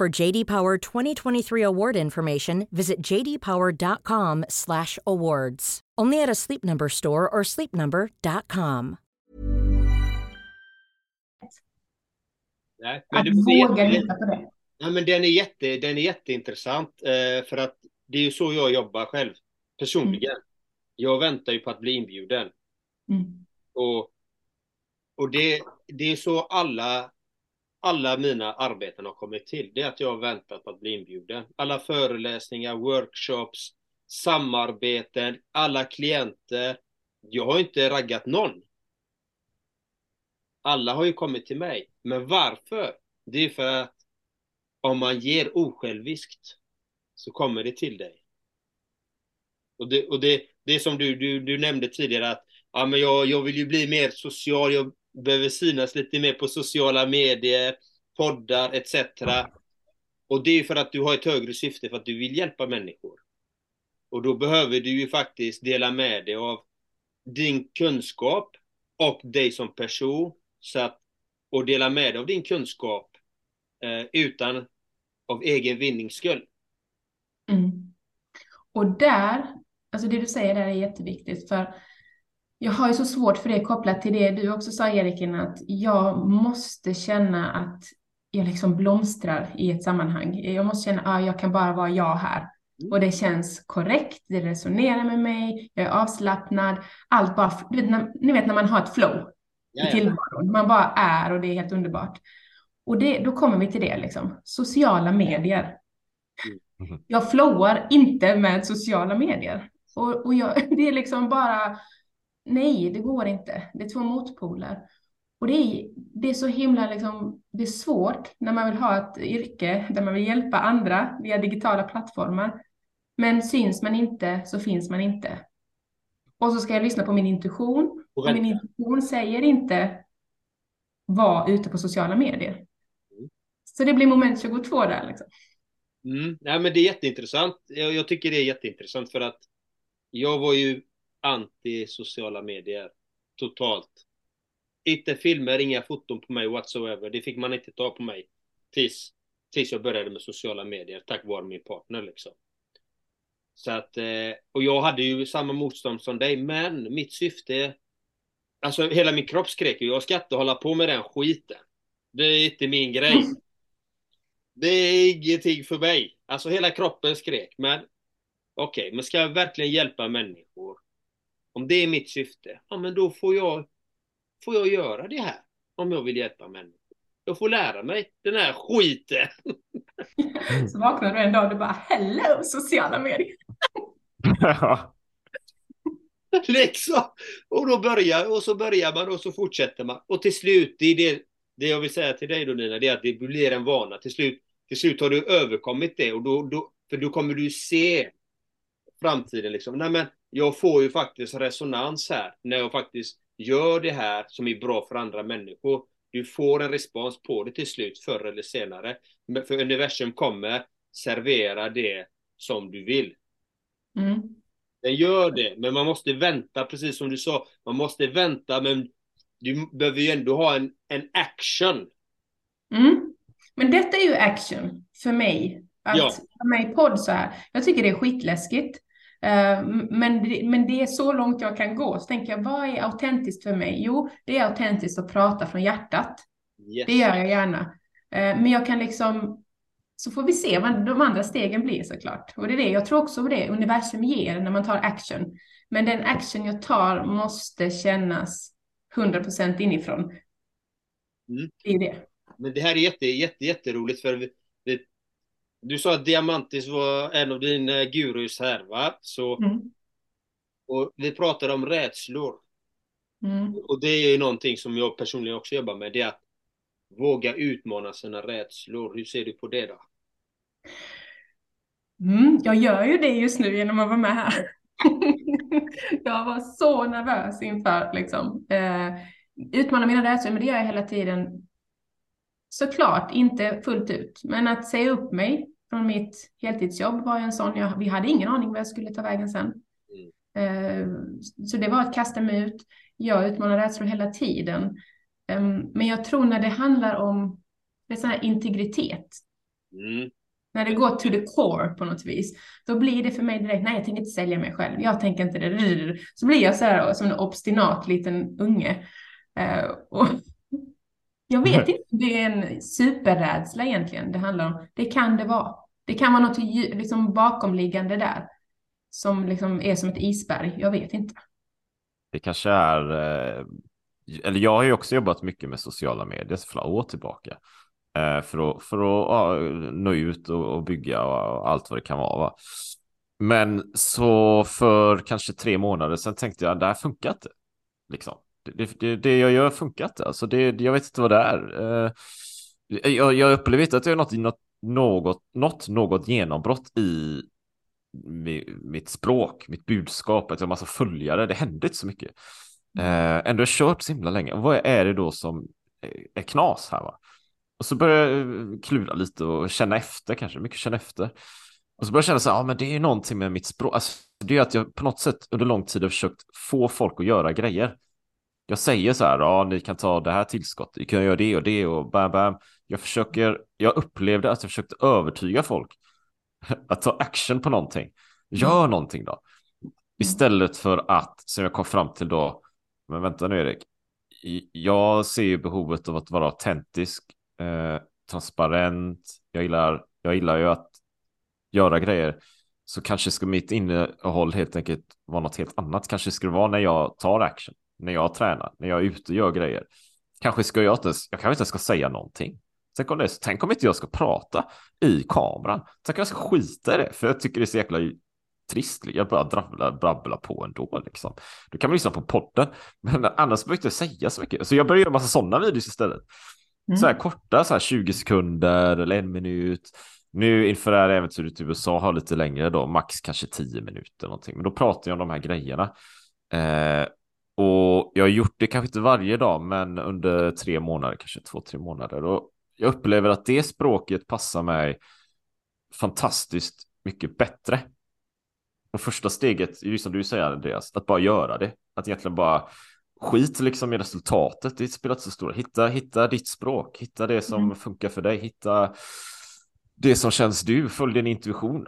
G: For JD Power 2023 award information, visit jdpower.com/awards. Only at a Sleep Number store or sleepnumber.com.
A: Nej, men att våga lita på det. Ja, men den är, jätte, den är jätteintressant eh, för att det är ju så jag jobbar själv, personligen. Mm. Jag väntar ju på att bli inbjuden. Mm. Och, och det, det är så alla, alla mina arbeten har kommit till. Det är att jag har väntat på att bli inbjuden. Alla föreläsningar, workshops, samarbeten, alla klienter. Jag har inte raggat någon. Alla har ju kommit till mig. Men varför? Det är för att om man ger osjälviskt så kommer det till dig. Och det, och det, det är som du, du, du nämnde tidigare att ja, men jag, jag vill ju bli mer social, jag behöver synas lite mer på sociala medier, poddar etc. Och det är för att du har ett högre syfte för att du vill hjälpa människor. Och då behöver du ju faktiskt dela med dig av din kunskap och dig som person. Så att, och dela med dig av din kunskap eh, utan av egen vinnings skull.
F: Mm. Och där, alltså det du säger där är jätteviktigt för jag har ju så svårt för det kopplat till det du också sa Erik, att jag måste känna att jag liksom blomstrar i ett sammanhang. Jag måste känna att ah, jag kan bara vara jag här. Mm. Och det känns korrekt, det resonerar med mig, jag är avslappnad. Allt bara, du vet, när, ni vet när man har ett flow ja, i tillvaron. Man bara är och det är helt underbart. Och det, då kommer vi till det, liksom. sociala medier. Mm. Jag flowar inte med sociala medier. Och, och jag, det är liksom bara, nej, det går inte. Det är två motpoler. Och det är, det är så himla liksom, det är svårt när man vill ha ett yrke där man vill hjälpa andra via digitala plattformar. Men syns man inte så finns man inte. Och så ska jag lyssna på min intuition.
A: Och
F: min intuition säger inte var ute på sociala medier. Så det blir moment 22 där liksom.
A: Mm. Nej, men det är jätteintressant. Jag, jag tycker det är jätteintressant för att jag var ju anti sociala medier totalt. Inte filmer, inga foton på mig whatsoever. Det fick man inte ta på mig tills, tills jag började med sociala medier tack vare min partner liksom. Så att, eh, och jag hade ju samma motstånd som dig, men mitt syfte, alltså hela min kropp skrek ju, jag ska inte hålla på med den skiten. Det är inte min grej. Det är ingenting för mig. Alltså hela kroppen skrek, men okej, men ska jag verkligen hjälpa människor? Om det är mitt syfte, ja men då får jag, får jag göra det här. Om jag vill hjälpa människor. Jag får lära mig den här skiten.
F: Så vaknar du en dag och du bara hello sociala medier.
B: Ja.
A: liksom. Och då börjar, och så börjar man och så fortsätter man. Och till slut, det är det, det jag vill säga till dig då Nina, det är att det blir en vana. Till slut, till slut har du överkommit det och då, då, för då kommer du se framtiden liksom. Nej men, jag får ju faktiskt resonans här när jag faktiskt gör det här som är bra för andra människor. Du får en respons på det till slut, förr eller senare. För universum kommer servera det som du vill.
F: Mm.
A: Den gör det, men man måste vänta, precis som du sa. Man måste vänta, men du behöver ju ändå ha en, en action.
F: Mm. Men detta är ju action för mig. Att
A: Ja.
F: vara med i podd så här. Jag tycker det är skitläskigt. Eh, Men men det är så långt jag kan gå. Så tänker jag, vad är autentiskt för mig? Jo, det är autentiskt att prata från hjärtat.
A: Yes.
F: Det gör jag gärna. Eh, Men jag kan liksom, så får vi se vad de andra stegen blir såklart. Och det är det, jag tror också det universum ger när man tar action. Men den action jag tar måste kännas 100% inifrån.
A: Mm.
F: Det är det.
A: Men det här är jätte, jätte, jätteroligt för du sa att Diamantis var en av dina gurus här va? Så,
F: Mm.
A: och vi pratade om rädslor.
F: Mm.
A: Och det är ju någonting som jag personligen också jobbar med. Det är att våga utmana sina rädslor. Hur ser du på det då?
F: Mm, jag gör ju det just nu genom att vara med här. jag var så nervös inför liksom. Eh, utmana mina rädslor, men det gör jag hela tiden. Såklart, inte fullt ut. Men att säga upp mig från mitt heltidsjobb var ju en sån, jag, vi hade ingen aning vad jag skulle ta vägen sen. Eh, så det var att kasta mig ut. Jag utmanar rädslor hela tiden. Eh, men jag tror när det handlar om det sån här integritet,
A: Mm.
F: när det går to the core på något vis, då blir det för mig direkt, nej jag tänker inte sälja mig själv, jag tänker inte det. Så blir jag så här som en obstinat liten unge. Eh, och jag vet inte det är en superrädsla egentligen det handlar om. Det kan det vara. Det kan vara något liksom bakomliggande där som liksom är som ett isberg. Jag vet inte.
B: Det kanske är, eh, eller jag har ju också jobbat mycket med sociala medier för flera år tillbaka. Eh, för att, för att ja, nå ut och, och bygga och allt vad det kan vara. Va? Men så för kanske tre månader sedan tänkte jag, det här funkar inte. Liksom. Det, det, det, jag gör funkar inte. Alltså det, jag vet inte vad det är. Eh, jag, jag upplever inte att jag är något, något, något, något, något genombrott i mi- mitt språk, mitt budskap, att jag har massa följare. Det hände inte så mycket. Eh, ändå har jag kört så himla länge. Vad är det då som är- knas här? Va? Och så börjar jag eh, klura lite och känna efter kanske, mycket känna efter. Och så börjar jag känna så här, ja men det är någonting med mitt språk. Alltså, det är att jag på något sätt under lång tid har försökt få folk att göra grejer. Jag säger så här, ja ni kan ta det här tillskottet, ni kan göra det och det och bam bam. Jag försöker, jag upplevde att jag försökte övertyga folk att ta action på någonting. Gör någonting då. Istället för att, som jag kom fram till då, men vänta nu Erik, jag ser ju behovet av att vara autentisk, eh, transparent, jag gillar, jag gillar ju att göra grejer, så kanske ska mitt innehåll helt enkelt vara något helt annat. Kanske ska det vara när jag tar action, när jag tränar, när jag är ute och gör grejer. Kanske ska jag inte, ens- jag kanske inte ska säga någonting. Tänk om, det, tänk om inte jag ska prata i kameran. Tänk om jag ska skita i det, för jag tycker det är så jäkla trist. Jag bara drabbla, brabbla på ändå liksom. Då kan man lyssna på podden, men annars behöver jag inte säga så mycket. Så jag börjar göra massa sådana videos istället. Så här korta, så här 20 sekunder eller en minut. Nu inför det här äventyret i USA har lite längre då, max kanske 10 minuter någonting. Men då pratar jag om de här grejerna. Eh, och jag har gjort det kanske inte varje dag, men under tre månader, kanske två, tre månader. Och jag upplever att det språket passar mig fantastiskt mycket bättre. Och första steget, är ju som du säger Andreas, att bara göra det. Att egentligen bara skit liksom i resultatet. Det spelar inte så stor Hitta, hitta ditt språk, hitta det som mm. funkar för dig, hitta det som känns du, följ din intuition.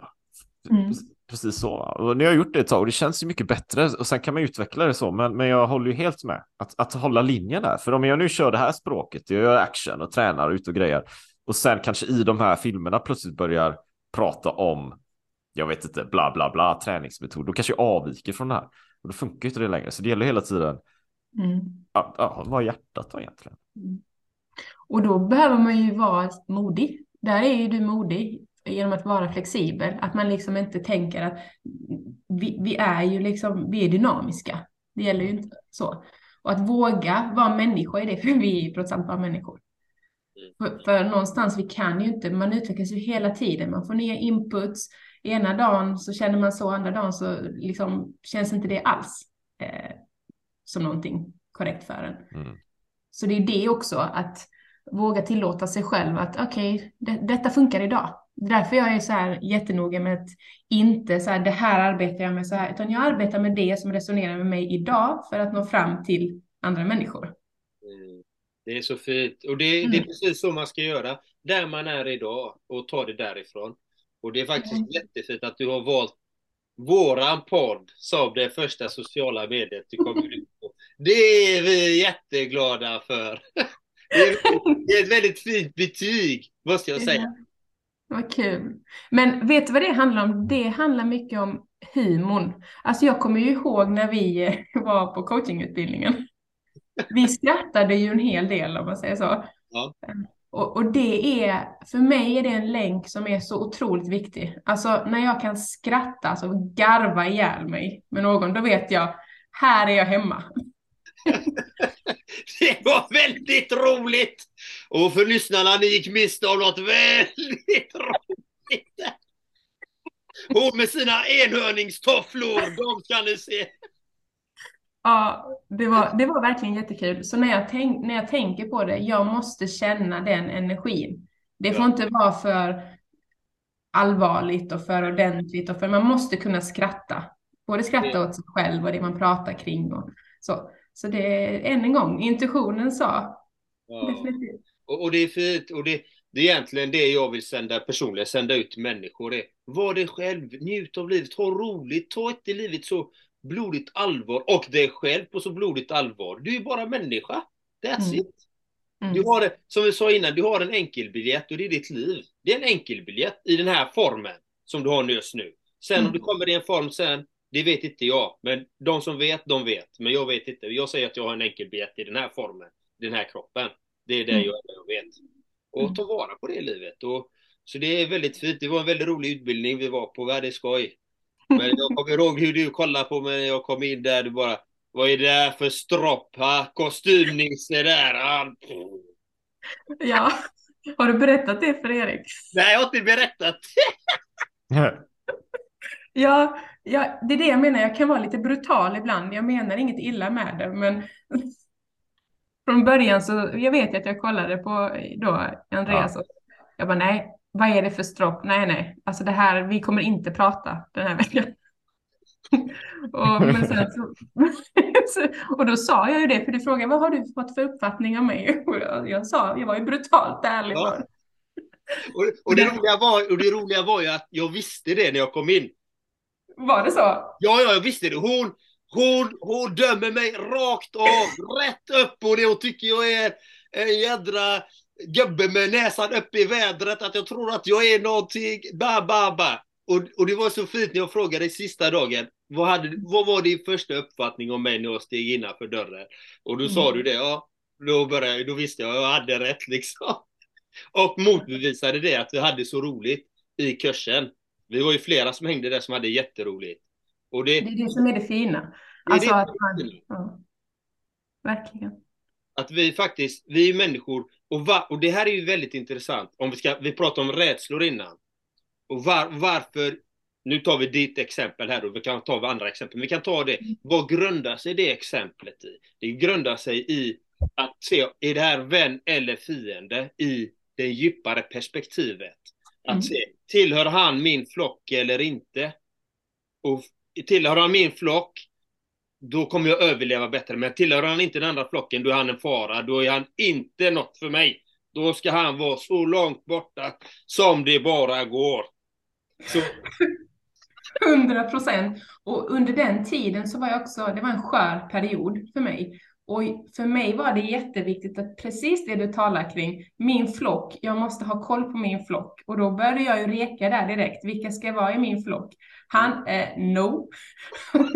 B: Mm. Precis så. Och nu har jag gjort det ett tag och det känns ju mycket bättre och sen kan man utveckla det så. Men, men jag håller ju helt med att, att hålla linjen där. För om jag nu kör det här språket, jag gör action och tränar ut och grejer och sen kanske i de här filmerna plötsligt börjar prata om, jag vet inte, bla bla bla, träningsmetod, då kanske jag avviker från det här. Och då funkar inte det längre. Så det gäller hela tiden mm. ja, ja, vad hjärtat då egentligen. Mm.
F: Och då behöver man ju vara modig. Där är ju du modig genom att vara flexibel. Att man liksom inte tänker att vi, vi är ju liksom, vi är dynamiska. Det gäller ju inte så. Och att våga vara människa i det, för vi är trots allt bara människor. För, för, någonstans, vi kan ju inte, man utvecklas ju hela tiden, man får nya inputs. Ena dagen så känner man så, andra dagen så liksom känns inte det alls eh, som någonting korrekt för en. Mm. Så det är det också, att våga tillåta sig själv att okej, okay, det, detta funkar idag. Därför jag är så här jättenoga med att inte så här, det här arbetar jag med så här, utan jag arbetar med det som resonerar med mig idag för att nå fram till andra människor.
A: Mm. Det är så fint. Och det, mm. det, är precis så man ska göra. Där man är idag och ta det därifrån. Och det är faktiskt mm. jättefint att du har valt våran podd som det första sociala mediet du kommer ut på. Det är vi jätteglada för. Det är, det är ett väldigt fint betyg, måste jag säga.
F: Vad kul. Men vet du vad det handlar om? Det handlar mycket om humorn. Alltså jag kommer ju ihåg när vi var på coachingutbildningen. Vi skrattade ju en hel del om man säger så. Ja. Och, och, det är, för mig är det en länk som är så otroligt viktig. Alltså när jag kan skratta, alltså garva ihjäl mig med någon, då vet jag, här är jag hemma.
A: det var väldigt roligt! Och för lyssnarna, ni gick miste om något väldigt roligt. Hon med sina enhörningstofflor, de kan ni se.
F: Ja, det var, det var verkligen jättekul. Så när jag, tänk, när jag tänker på det, jag måste känna den energin. Det får ja. inte vara för allvarligt och för ordentligt och för man måste kunna skratta. Både skratta åt sig själv och det man pratar kring och så. Så det är än en gång, intuitionen sa.
A: Ja. Definitivt. Och, och, det är fint. Och det, det är egentligen det jag vill sända personligen, sända ut människor. Det. Var dig själv, njut av livet, ha roligt, ta inte livet så blodigt allvar och dig själv på så blodigt allvar. Du är bara människa. That's mm. it. Mm. Du har det, som vi sa innan, du har en enkelbiljett och det är ditt liv. Det är en enkelbiljett i den här formen som du har just nu. Sen mm. om du kommer i en form sen, det vet inte jag. Men de som vet, de vet. Men jag vet inte. Jag säger att jag har en enkelbiljett i den här formen, den här kroppen. Det är det mm. jag, jag vet. Och mm. ta vara på det livet. Och, så det är väldigt fint. Det var en väldigt rolig utbildning vi var på. Det är skoj. Men jag kommer ihåg hur du kollade på mig när jag kom in där. Du bara, vad är det där för stropp? Ha? Kostymnisse där.
F: Ja, har du berättat det för Erik?
A: Nej, jag har inte berättat.
F: ja, ja, det är det jag menar. Jag kan vara lite brutal ibland. Jag menar inget illa med det, men från början så, jag vet att jag kollade på då Andreas ja. och jag bara nej, vad är det för stropp? Nej, nej, alltså det här, vi kommer inte prata den här veckan. och, men sen så, och då sa jag ju det, för du frågade vad har du fått för uppfattning av mig? Och jag, jag sa, jag var ju brutalt ärlig. Ja.
A: Och, och, det roliga var, och det roliga var ju att jag visste det när jag kom in.
F: Var det så? Ja,
A: ja, jag visste det. Hon, hon, hon dömer mig rakt av, rätt upp och det hon tycker jag är en jädra gubbe med näsan upp i vädret, att jag tror att jag är någonting, ba, ba, ba. Och, och det var så fint när jag frågade sista dagen, vad, hade, vad var din första uppfattning om mig när jag steg innanför dörren? Och då mm. sa du det, ja, då, började, då visste jag, jag hade rätt liksom. Och motbevisade det, att vi hade så roligt i kursen. Vi var ju flera som hängde där som hade jätteroligt.
F: Och det, det är det som är det fina. Alltså det är det att man, ja. Verkligen.
A: Att vi faktiskt, vi är människor, och, va, och det här är ju väldigt intressant. Om vi ska, vi pratade om rädslor innan. Och var, varför nu tar vi ditt exempel här och vi kan ta andra exempel. Vi kan ta det. Vad grundar sig det exemplet i? Det grundar sig i att se, är det här vän eller fiende i det djupare perspektivet? Att
F: Mm.
A: se, tillhör han min flock eller inte? Och tillhör han min flock, då kommer jag överleva bättre. Men tillhör han inte den andra flocken, då är han en fara. Då är han inte något för mig. Då ska han vara så långt borta som det bara går. Så,
F: 100 procent. Och under den tiden så var jag också, det var en skör period för mig. Och för mig var det jätteviktigt att precis det du talar kring, min flock, jag måste ha koll på min flock. Och då började jag ju reka där direkt, vilka ska vara i min flock? Han, eh, no.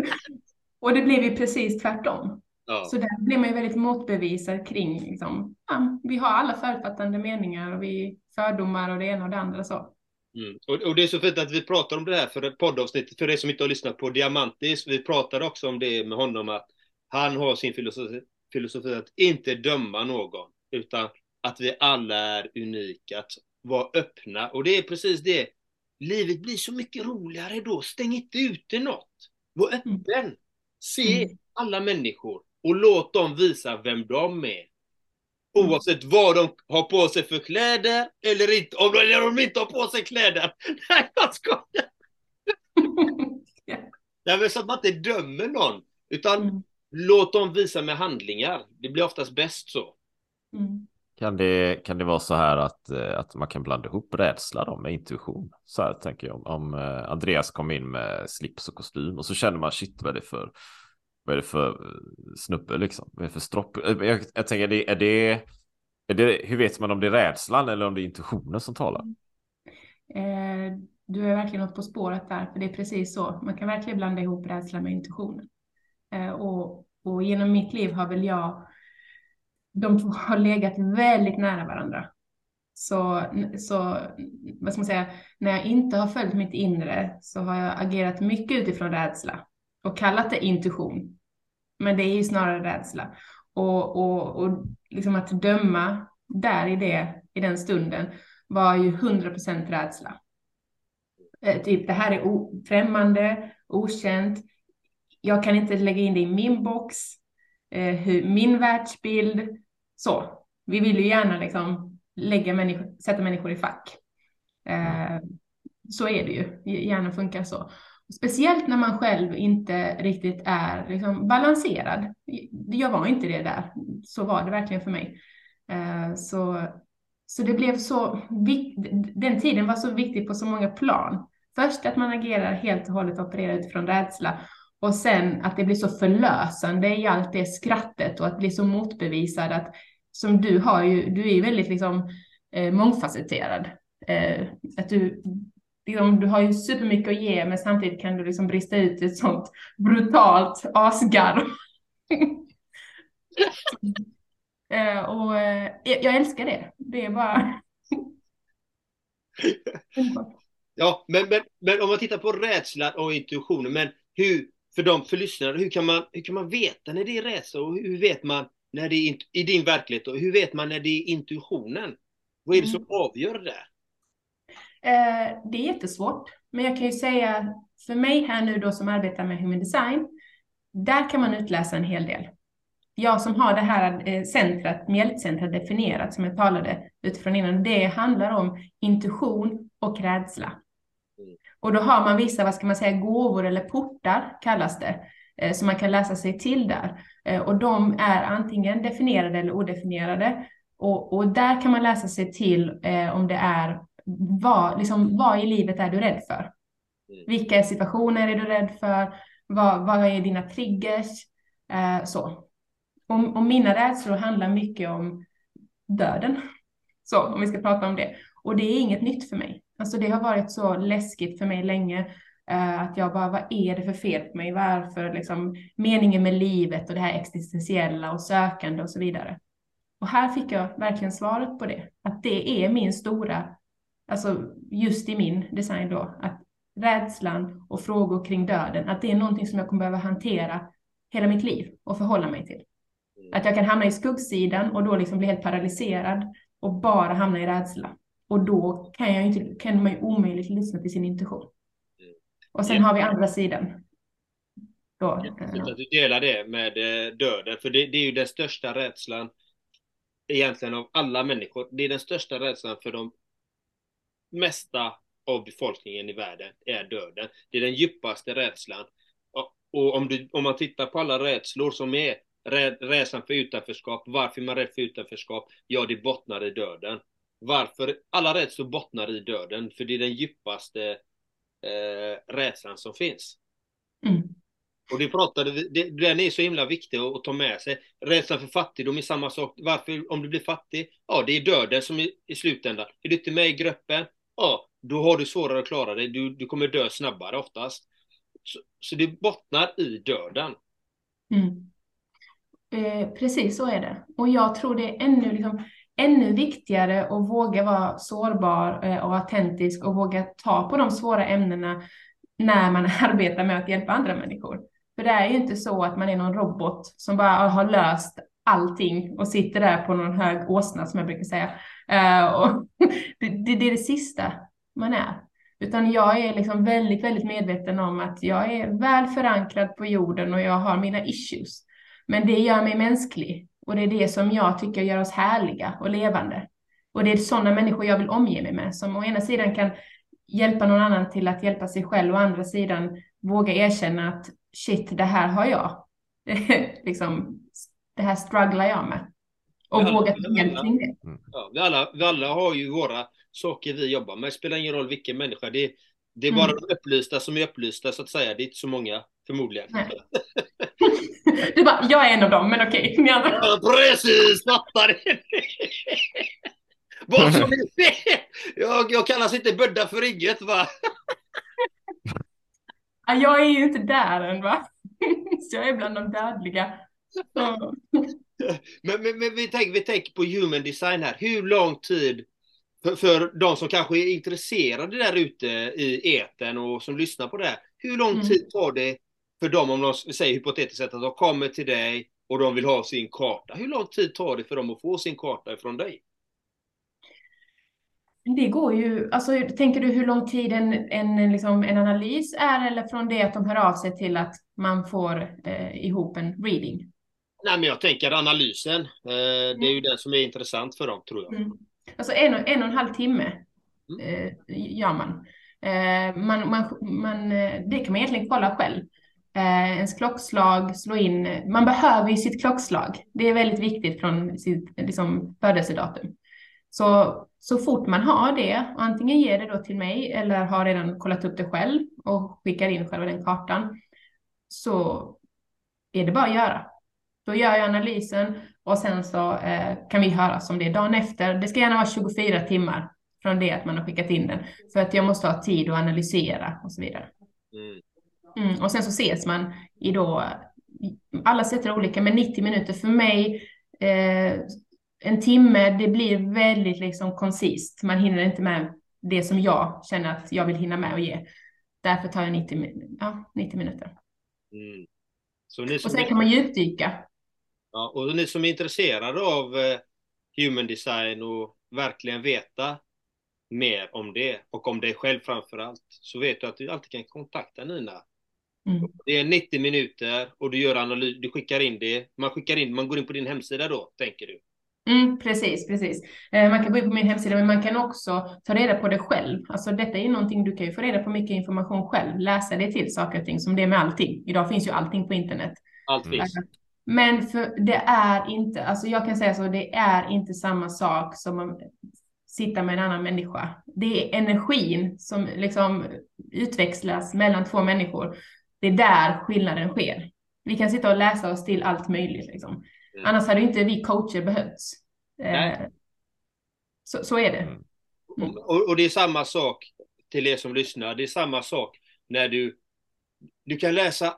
F: och det blev ju precis tvärtom.
A: ja.
F: Så där blev man ju väldigt motbevisad kring, liksom, ja, vi har alla förutfattande meningar och vi fördomar och det ena och det andra så.
A: Mm. Och, och det är så fint att vi pratar om det här för ett poddavsnitt, för er som inte har lyssnat på Diamantis, vi pratade också om det med honom att han har sin filosofi, filosofi att inte döma någon, utan att vi alla är unika, att vara öppna. Och det är precis det, livet blir så mycket roligare då, stäng inte ute något. Var öppen, se
F: Mm.
A: alla människor och låt dem visa vem de är. Oavsett vad de har på sig för kläder eller inte, om de, eller om de inte har på sig kläder. Nej, jag skojar! Nej, men så att man inte dömer någon, utan
F: Mm.
A: Låt dem visa med handlingar. Det blir oftast bäst så.
F: Mm.
B: Kan det, kan det vara så här att, eh, att man kan blanda ihop rädsla då med intuition? Så här tänker jag om, om eh, Andreas kom in med slips och kostym och så känner man shit vad är det för, vad är det för eh, snubbe liksom? Vad är det för stropp? Jag, jag tänker, är det, är det, är det, hur vet man om det är rädslan eller om det är intuitionen som talar?
F: Eh, du är verkligen något på spåret där, för det är precis så. Man kan verkligen blanda ihop rädsla med intuitionen. Eh, och, och genom mitt liv har väl jag, de två har legat väldigt nära varandra. Så, så, vad ska man säga, när jag inte har följt mitt inre så har jag agerat mycket utifrån rädsla och kallat det intuition. Men det är ju snarare rädsla. Och, och, och liksom att döma där i det, i den stunden, var ju 100% rädsla. Eh, typ det här är främmande, okänt. Jag kan inte lägga in det i min box, eh, hur, min världsbild. Så. Vi vill ju gärna liksom lägga människor, sätta människor i fack. Eh, så är det ju. Hjärnan funkar så. Speciellt när man själv inte riktigt är liksom balanserad. Jag var inte det där. Så var det verkligen för mig. Eh, så, så det blev så. Den tiden var så viktig på så många plan. Först att man agerar helt och hållet och opererar utifrån rädsla. Och sen att det blir så förlösande i allt det skrattet och att bli så motbevisad att som du har ju, du är ju väldigt liksom eh, mångfacetterad. Eh, att du, liksom, du har ju supermycket att ge men samtidigt kan du liksom brista ut i ett sånt brutalt asgarv. eh, och eh, jag jag älskar det. Det är bara...
A: Ja, men, men, men om man tittar på rädslan och intuitionen, men hur, för de för lyssnare, hur kan, man, hur kan man veta när det är rädsla och hur vet man när det är i din verklighet och hur vet man när det är intuitionen? Vad är det som avgör det?
F: Eh, det är jättesvårt, men jag kan ju säga för mig här nu då som arbetar med human design, där kan man utläsa en hel del. Jag som har det här eh, centret, mjältcentret definierat som jag talade utifrån innan, det handlar om intuition och rädsla. Och då har man vissa, vad ska man säga, gåvor eller portar kallas det, eh, som man kan läsa sig till där. Eh, och de är antingen definierade eller odefinierade. Och, och där kan man läsa sig till eh, om det är vad, liksom, vad i livet är du rädd för? Vilka situationer är du rädd för? Vad, vad är dina triggers? Eh, så. Och, och mina rädslor handlar mycket om döden. Så, om vi ska prata om det. Och det är inget nytt för mig. Alltså det har varit så läskigt för mig länge. Eh, att jag bara, vad är det för fel på mig? Varför liksom meningen med livet och det här existentiella och sökande och så vidare. Och här fick jag verkligen svaret på det. Att det är min stora, alltså just i min design då, att rädslan och frågor kring döden, att det är någonting som jag kommer behöva hantera hela mitt liv och förhålla mig till. Att jag kan hamna i skuggsidan och då liksom bli helt paralyserad och bara hamna i rädsla. Och då kan, jag inte, kan man ju omöjligt lyssna till sin intuition. Och sen har vi andra sidan. Då,
A: Jättefint
F: eh,
A: att du delar det med eh, döden, för det, det är ju den största rädslan egentligen av alla människor. Det är den största rädslan för de mesta av befolkningen i världen är döden. Det är den djupaste rädslan. Och, och om, du, om man tittar på alla rädslor som är rä, rädslan för utanförskap, varför är man rädd för utanförskap? Ja, det bottnar i döden. Varför? Alla rädslor bottnar i döden, för det är den djupaste eh, rädslan som finns.
F: mm.
A: Och det pratade vi, det, den är så himla viktig att, att ta med sig. Rädslan för fattigdom är samma sak. Varför, om du blir fattig? Ja, det är döden som är i slutändan. Är du inte med i gruppen? Ja, då har du svårare att klara dig. Du, du kommer dö snabbare oftast. Så, så det bottnar i döden.
F: Mm. Eh, precis så är det. Och jag tror det är ännu, liksom, ännu viktigare att våga vara sårbar eh, och autentisk och våga ta på de svåra ämnena när man arbetar med att hjälpa andra människor. För det är ju inte så att man är någon robot som bara ah, har löst allting och sitter där på någon hög åsna som jag brukar säga. Eh, och det, det, det är det sista man är. Utan jag är liksom väldigt, väldigt medveten om att jag är väl förankrad på jorden och jag har mina issues. Men det gör mig mänsklig och det är det som jag tycker gör oss härliga och levande. Och det är sådana människor jag vill omge mig med som å ena sidan kan hjälpa någon annan till att hjälpa sig själv och å andra sidan våga erkänna att shit, det här har jag. liksom, det här strugglar jag med. Och
A: Ja,
F: våga ta
A: ja,
F: hjälp kring det.
A: Ja, vi, alla, vi alla har ju våra saker vi jobbar med. Det spelar ingen roll vilken människa. Det, det är bara
F: Mm.
A: de upplysta som är upplysta så att säga. Det är inte så många förmodligen.
F: Du bara, jag är en av dem, men okej, ni andra.
A: Ja, precis! Fattar det! Vad som ser! Jag, jag kallas inte Budda för inget va?
F: Ja, Jag är ju inte där än va? Så jag är bland de dödliga.
A: Men, men, men vi, tänker, vi tänker på human design här. Hur lång tid för, för de som kanske är intresserade där ute i eten och som lyssnar på det här. Hur lång
F: Mm.
A: tid tar det för dem, om de säger hypotetiskt sett att de kommer till dig och de vill ha sin karta. Hur lång tid tar det för dem att få sin karta ifrån dig?
F: Det går ju, alltså tänker du hur lång tid en, en, liksom, en analys är eller från det att de hör av sig till att man får eh, ihop en reading?
A: Nej, men jag tänker analysen. Eh, det är ju den som är intressant för dem, tror jag.
F: Mm. Alltså en och, en och en halv timme
A: Mm.
F: eh, gör man. Eh, man, man, man eh, det kan man egentligen kolla själv. Eh, ens klockslag, slå in. Man behöver ju sitt klockslag. Det är väldigt viktigt från sitt liksom, födelsedatum. Så, så fort man har det, och antingen ger det då till mig eller har redan kollat upp det själv och skickar in själva den kartan, så är det bara att göra. Då gör jag analysen och sen så eh, kan vi höra om det är dagen efter. Det ska gärna vara 24 timmar från det att man har skickat in den. För att jag måste ha tid att analysera och så vidare.
A: Mm.
F: Mm, och sen så ses man i då, alla sätt är olika, men 90 minuter för mig, eh, en timme, det blir väldigt liksom koncist. Man hinner inte med det som jag känner att jag vill hinna med och ge. Därför tar jag 90, min- ja, 90 minuter.
A: Mm.
F: Och sen kan man djupdyka.
A: ja, och ni som är intresserade av eh, human design och verkligen veta mer om det och om dig själv framför allt så vet du att du alltid kan kontakta Nina.
F: Mm.
A: Det är 90 minuter och du gör analys, du skickar in det. Man skickar in, man går in på din hemsida då, tänker du.
F: Mm, precis, precis. Eh, man kan gå in på min hemsida, men man kan också ta reda på det själv. Alltså detta är ju någonting du kan ju få reda på mycket information själv, läsa det till saker och ting, som det är med allting. Idag finns ju allting på internet.
A: Allt finns.
F: Men för det är inte, alltså jag kan säga så, det är inte samma sak som att sitta med en annan människa. Det är energin som liksom utväxlas mellan två människor. Det är där skillnaden sker. Vi kan sitta och läsa oss till allt möjligt liksom.
A: Mm.
F: Annars hade inte vi coacher behövts. Eh, så, så är det.
B: Mm.
F: Mm.
A: Och, och det är samma sak till er som lyssnar. Det är samma sak när du, du kan läsa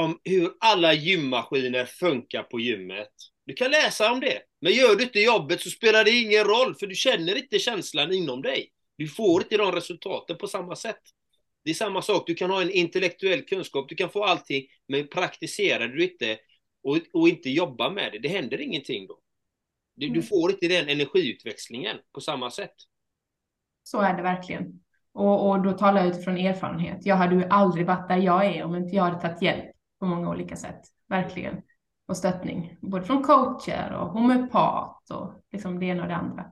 A: om hur alla gymmaskiner funkar på gymmet. Du kan läsa om det. Men gör du inte jobbet så spelar det ingen roll för du känner inte känslan inom dig. Du får inte de resultaten på samma sätt. Det är samma sak, du kan ha en intellektuell kunskap, du kan få allting, men praktiserar du inte och, och inte jobbar med det, det händer ingenting då. Du, du
F: Mm.
A: får inte den energiutväxlingen på samma sätt.
F: Så är det verkligen. Och, och då talar jag utifrån erfarenhet. Jag hade ju aldrig varit där jag är om inte jag hade tagit hjälp på många olika sätt. Verkligen. Och stöttning. Både från coacher och homeopat och liksom det ena och det andra.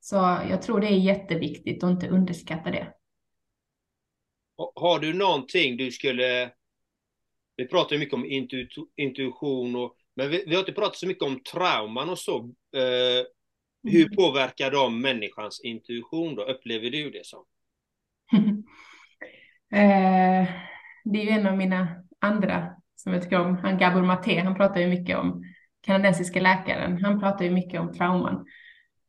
F: Så jag tror det är jätteviktigt att inte underskatta det.
A: Har du någonting du skulle... Vi pratar ju mycket om intu, intuition och... Men vi, vi, har inte pratat så mycket om trauman och så. Eh, hur mm. påverkar de människans intuition då? Upplever du det som?
F: eh, det är ju en av mina andra som jag tycker om. Han Gabor Maté, han pratar ju mycket om kanadensiska läkaren. Han pratar ju mycket om trauman.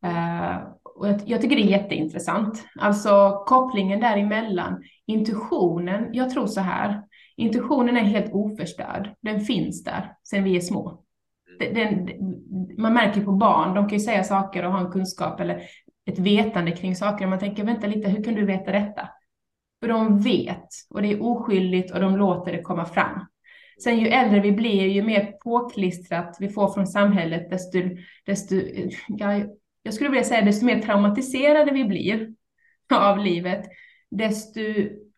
F: Eh, och jag, jag, tycker det är jätteintressant. Alltså kopplingen däremellan, intuitionen, jag tror så här, intuitionen är helt oförstörd. Den finns där sedan vi är små. Den, man märker på barn, de kan ju säga saker och ha en kunskap eller ett vetande kring saker. Man tänker, vänta lite, hur kan du veta detta? För de vet och det är oskyldigt och de låter det komma fram. Sen ju äldre vi blir, ju mer påklistrat vi får från samhället, desto, desto ja, jag skulle vilja säga desto mer traumatiserade vi blir av livet, desto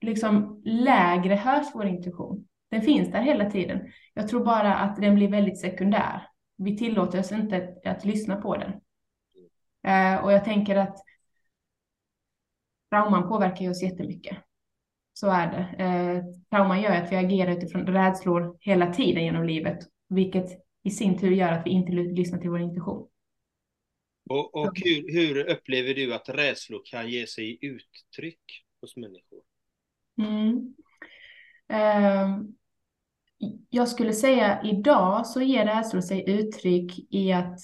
F: liksom lägre hörs vår intuition. Den finns där hela tiden. Jag tror bara att den blir väldigt sekundär. Vi tillåter oss inte att, att lyssna på den. Eh, och jag tänker att trauman påverkar oss jättemycket. Så är det. Eh, trauman gör att vi agerar utifrån rädslor hela tiden genom livet, vilket i sin tur gör att vi inte lyssnar till vår intuition.
A: Och, och hur, hur, upplever du att rädslor kan ge sig uttryck hos människor?
F: Mm. Uh, jag skulle säga idag så ger rädslor sig uttryck i att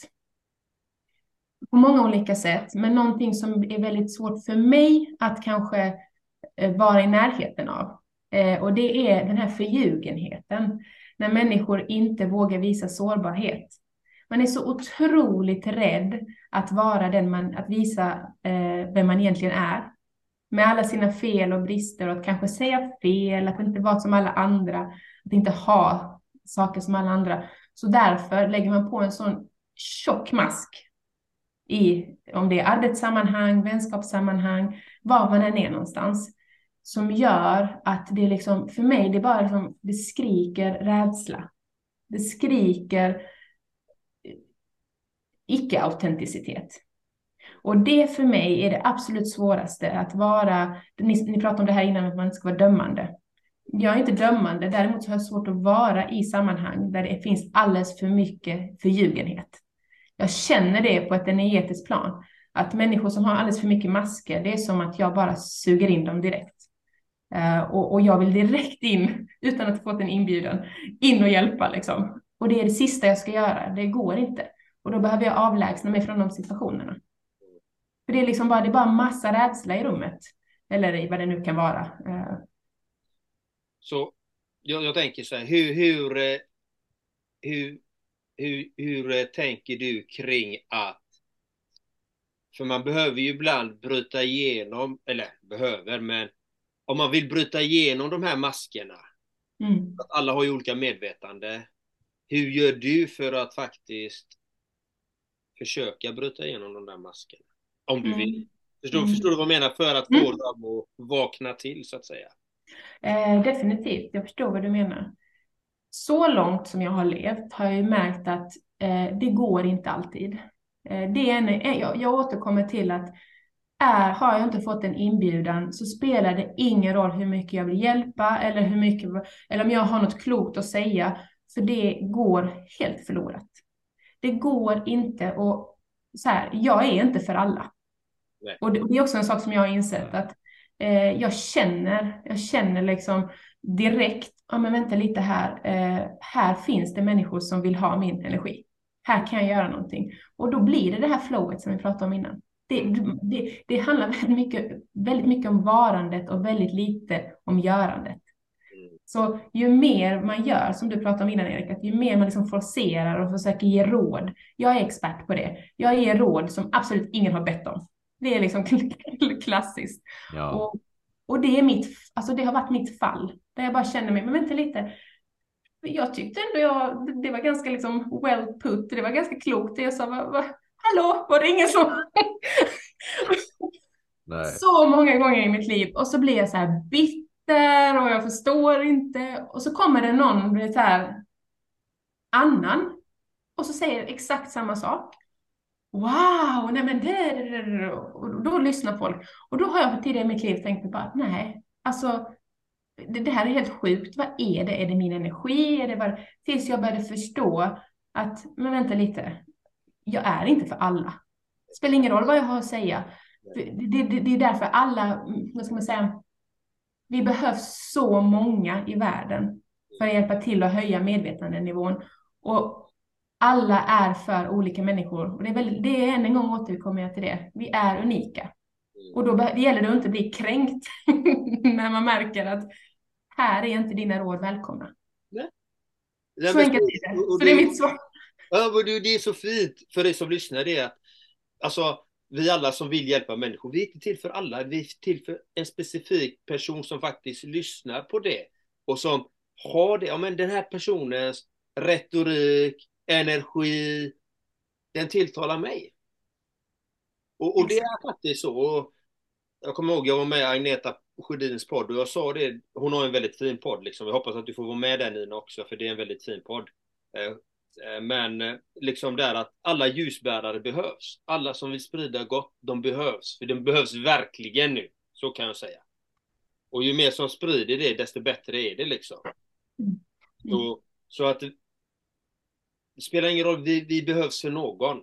F: på många olika sätt, men någonting som är väldigt svårt för mig att kanske eh, vara i närheten av. Eh, och det är den här förljugenheten, när människor inte vågar visa sårbarhet. Man är så otroligt rädd att vara den man, att visa eh, vem man egentligen är. Med alla sina fel och brister och att kanske säga fel, att inte vara som alla andra, att inte ha saker som alla andra. Så därför lägger man på en sån tjock mask i, om det är arbetssammanhang, vänskapssammanhang, var man än är någonstans, som gör att det liksom, för mig, det bara liksom, det skriker rädsla. Det skriker icke-autenticitet. Och det för mig är det absolut svåraste att vara, ni, ni pratade om det här innan att man inte ska vara dömande. Jag är inte dömande, däremot så har jag svårt att vara i sammanhang där det finns alldeles för mycket förljugenhet. Jag känner det på ett energetiskt plan, att människor som har alldeles för mycket masker, det är som att jag bara suger in dem direkt. Uh, och, och, jag vill direkt in, utan att ha fått en inbjudan, in och hjälpa liksom. Och det är det sista jag ska göra, det går inte. Och då behöver jag avlägsna mig från de situationerna. För det är liksom bara, det är bara massa rädsla i rummet. Eller i vad det nu kan vara. Eh.
A: Så jag, jag tänker så här, hur, hur, eh, hur, hur, hur eh, tänker du kring att för man behöver ju ibland bryta igenom, eller behöver, men om man vill bryta igenom de här maskerna, mm. att alla har ju olika medvetande. Hur gör du för att faktiskt försöka bryta igenom de där maskerna. Om du mm. vill. Förstår, mm. förstår, du vad jag menar? För att få mm. dem att vakna till så att säga.
F: Eh, definitivt, jag förstår vad du menar. Så långt som jag har levt har jag ju märkt att eh, det går inte alltid. Eh, det är en, eh, jag, jag återkommer till att är, har jag inte fått en inbjudan så spelar det ingen roll hur mycket jag vill hjälpa eller hur mycket, eller om jag har något klokt att säga, för det går helt förlorat. Det går inte och så här, jag är inte för alla. Nej. Och det, är också en sak som jag har insett att eh, jag känner, jag känner liksom direkt, ja men vänta lite här, eh, här finns det människor som vill ha min energi. Här kan jag göra någonting. Och då blir det det här flowet som vi pratade om innan. Det, det, det handlar väldigt mycket, väldigt mycket om varandet och väldigt lite om görandet. Så ju mer man gör, som du pratade om innan Erik, att ju mer man liksom forcerar och försöker ge råd. Jag är expert på det. Jag ger råd som absolut ingen har bett om. Det är liksom klassiskt. Ja. Och, och det är mitt, alltså det har varit mitt fall. Där jag bara känner mig, men vänta lite. Jag tyckte ändå jag, det var ganska liksom well put, det var ganska klokt jag sa. Va, va, hallå, var det ingen som... Så många gånger i mitt liv. Och så blir jag så här bitter och jag förstår inte. Och så kommer det någon, blir här, annan. Och så säger exakt samma sak. Wow, nej men det, det. Och då lyssnar folk. Och då har jag tidigare i mitt liv tänkt på att nej, alltså det, det, här är helt sjukt. Vad är det? Är det min energi? Är det bara... Tills jag började förstå att, men vänta lite, jag är inte för alla. Det spelar ingen roll vad jag har att säga. Det, det, det är därför alla, vad ska man säga, vi behövs så många i världen för att hjälpa till att höja medvetandenivån. Och alla är för olika människor. Och det är, väl, det är än en gång återkommer jag till det. Vi är unika. Och då det gäller det att inte bli kränkt när man märker att här är inte dina råd välkomna. Nej. Så enkelt är det. Så det är mitt svar.
A: Ja, men det är så fint för dig som lyssnar. Det är att alltså, vi alla som vill hjälpa människor, vi är inte till för alla. Vi är till för en specifik person som faktiskt lyssnar på det. Och som har det, ja men den här personens retorik, energi, den tilltalar mig. Och, och det är faktiskt så. Och jag kommer ihåg, jag var med i Agneta Sjödins podd och jag sa det, hon har en väldigt fin podd liksom. Jag hoppas att du får vara med där Nina också, för det är en väldigt fin podd. Eh, Eh, men eh, liksom där att alla ljusbärare behövs. Alla som vill sprida gott, de behövs. För de behövs verkligen nu. Så kan jag säga. Och ju mer som sprider det, desto bättre är det liksom. Mm. Så, så att det spelar ingen roll, vi, vi behövs för någon.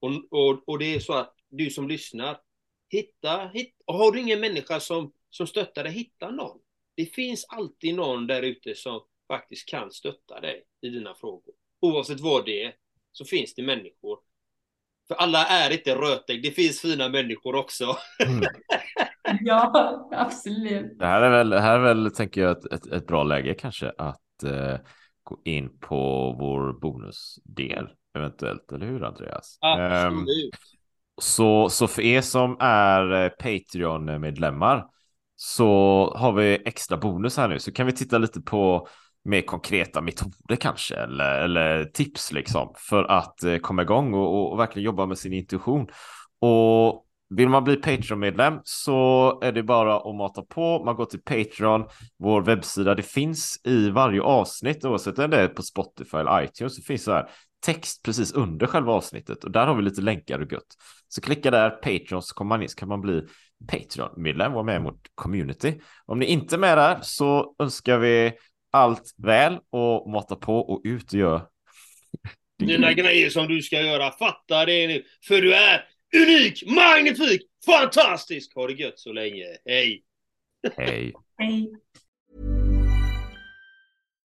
A: Och, och, och det är så att du som lyssnar, hitta, hitta har du ingen människa som, som stöttar dig, hitta någon. Det finns alltid någon där ute som faktiskt kan stötta dig i dina frågor. Oavsett vad det är, så finns det människor. För alla är inte rötägg, det finns fina människor också. Mm.
F: ja, absolut.
B: Det här är väl, här är väl tänker jag, ett, ett, ett bra läge kanske att eh, gå in på vår bonusdel eventuellt, eller hur Andreas?
A: Absolut. Um,
B: så, så för er som är eh, Patreon-medlemmar så har vi extra bonus här nu, så kan vi titta lite på mer konkreta metoder kanske, eller, eller tips liksom, för att eh, komma igång och, och, verkligen jobba med sin intuition. Och vill man bli Patreon-medlem så är det bara att mata på. Man går till Patreon, vår webbsida. Det finns i varje avsnitt, oavsett om det är på Spotify eller iTunes, så finns så här text precis under själva avsnittet och där har vi lite länkar och gött. Så klicka där, Patreon, så kommer man in så kan man bli Patreon-medlem, vara med mot community. Om ni inte är med där så önskar vi allt väl och mata på och ut och gör
A: dina grejer som du ska göra. Fatta det nu, för du är unik, magnifik, fantastisk. Ha det gött så länge. Hej!
B: Hej.
F: Hej.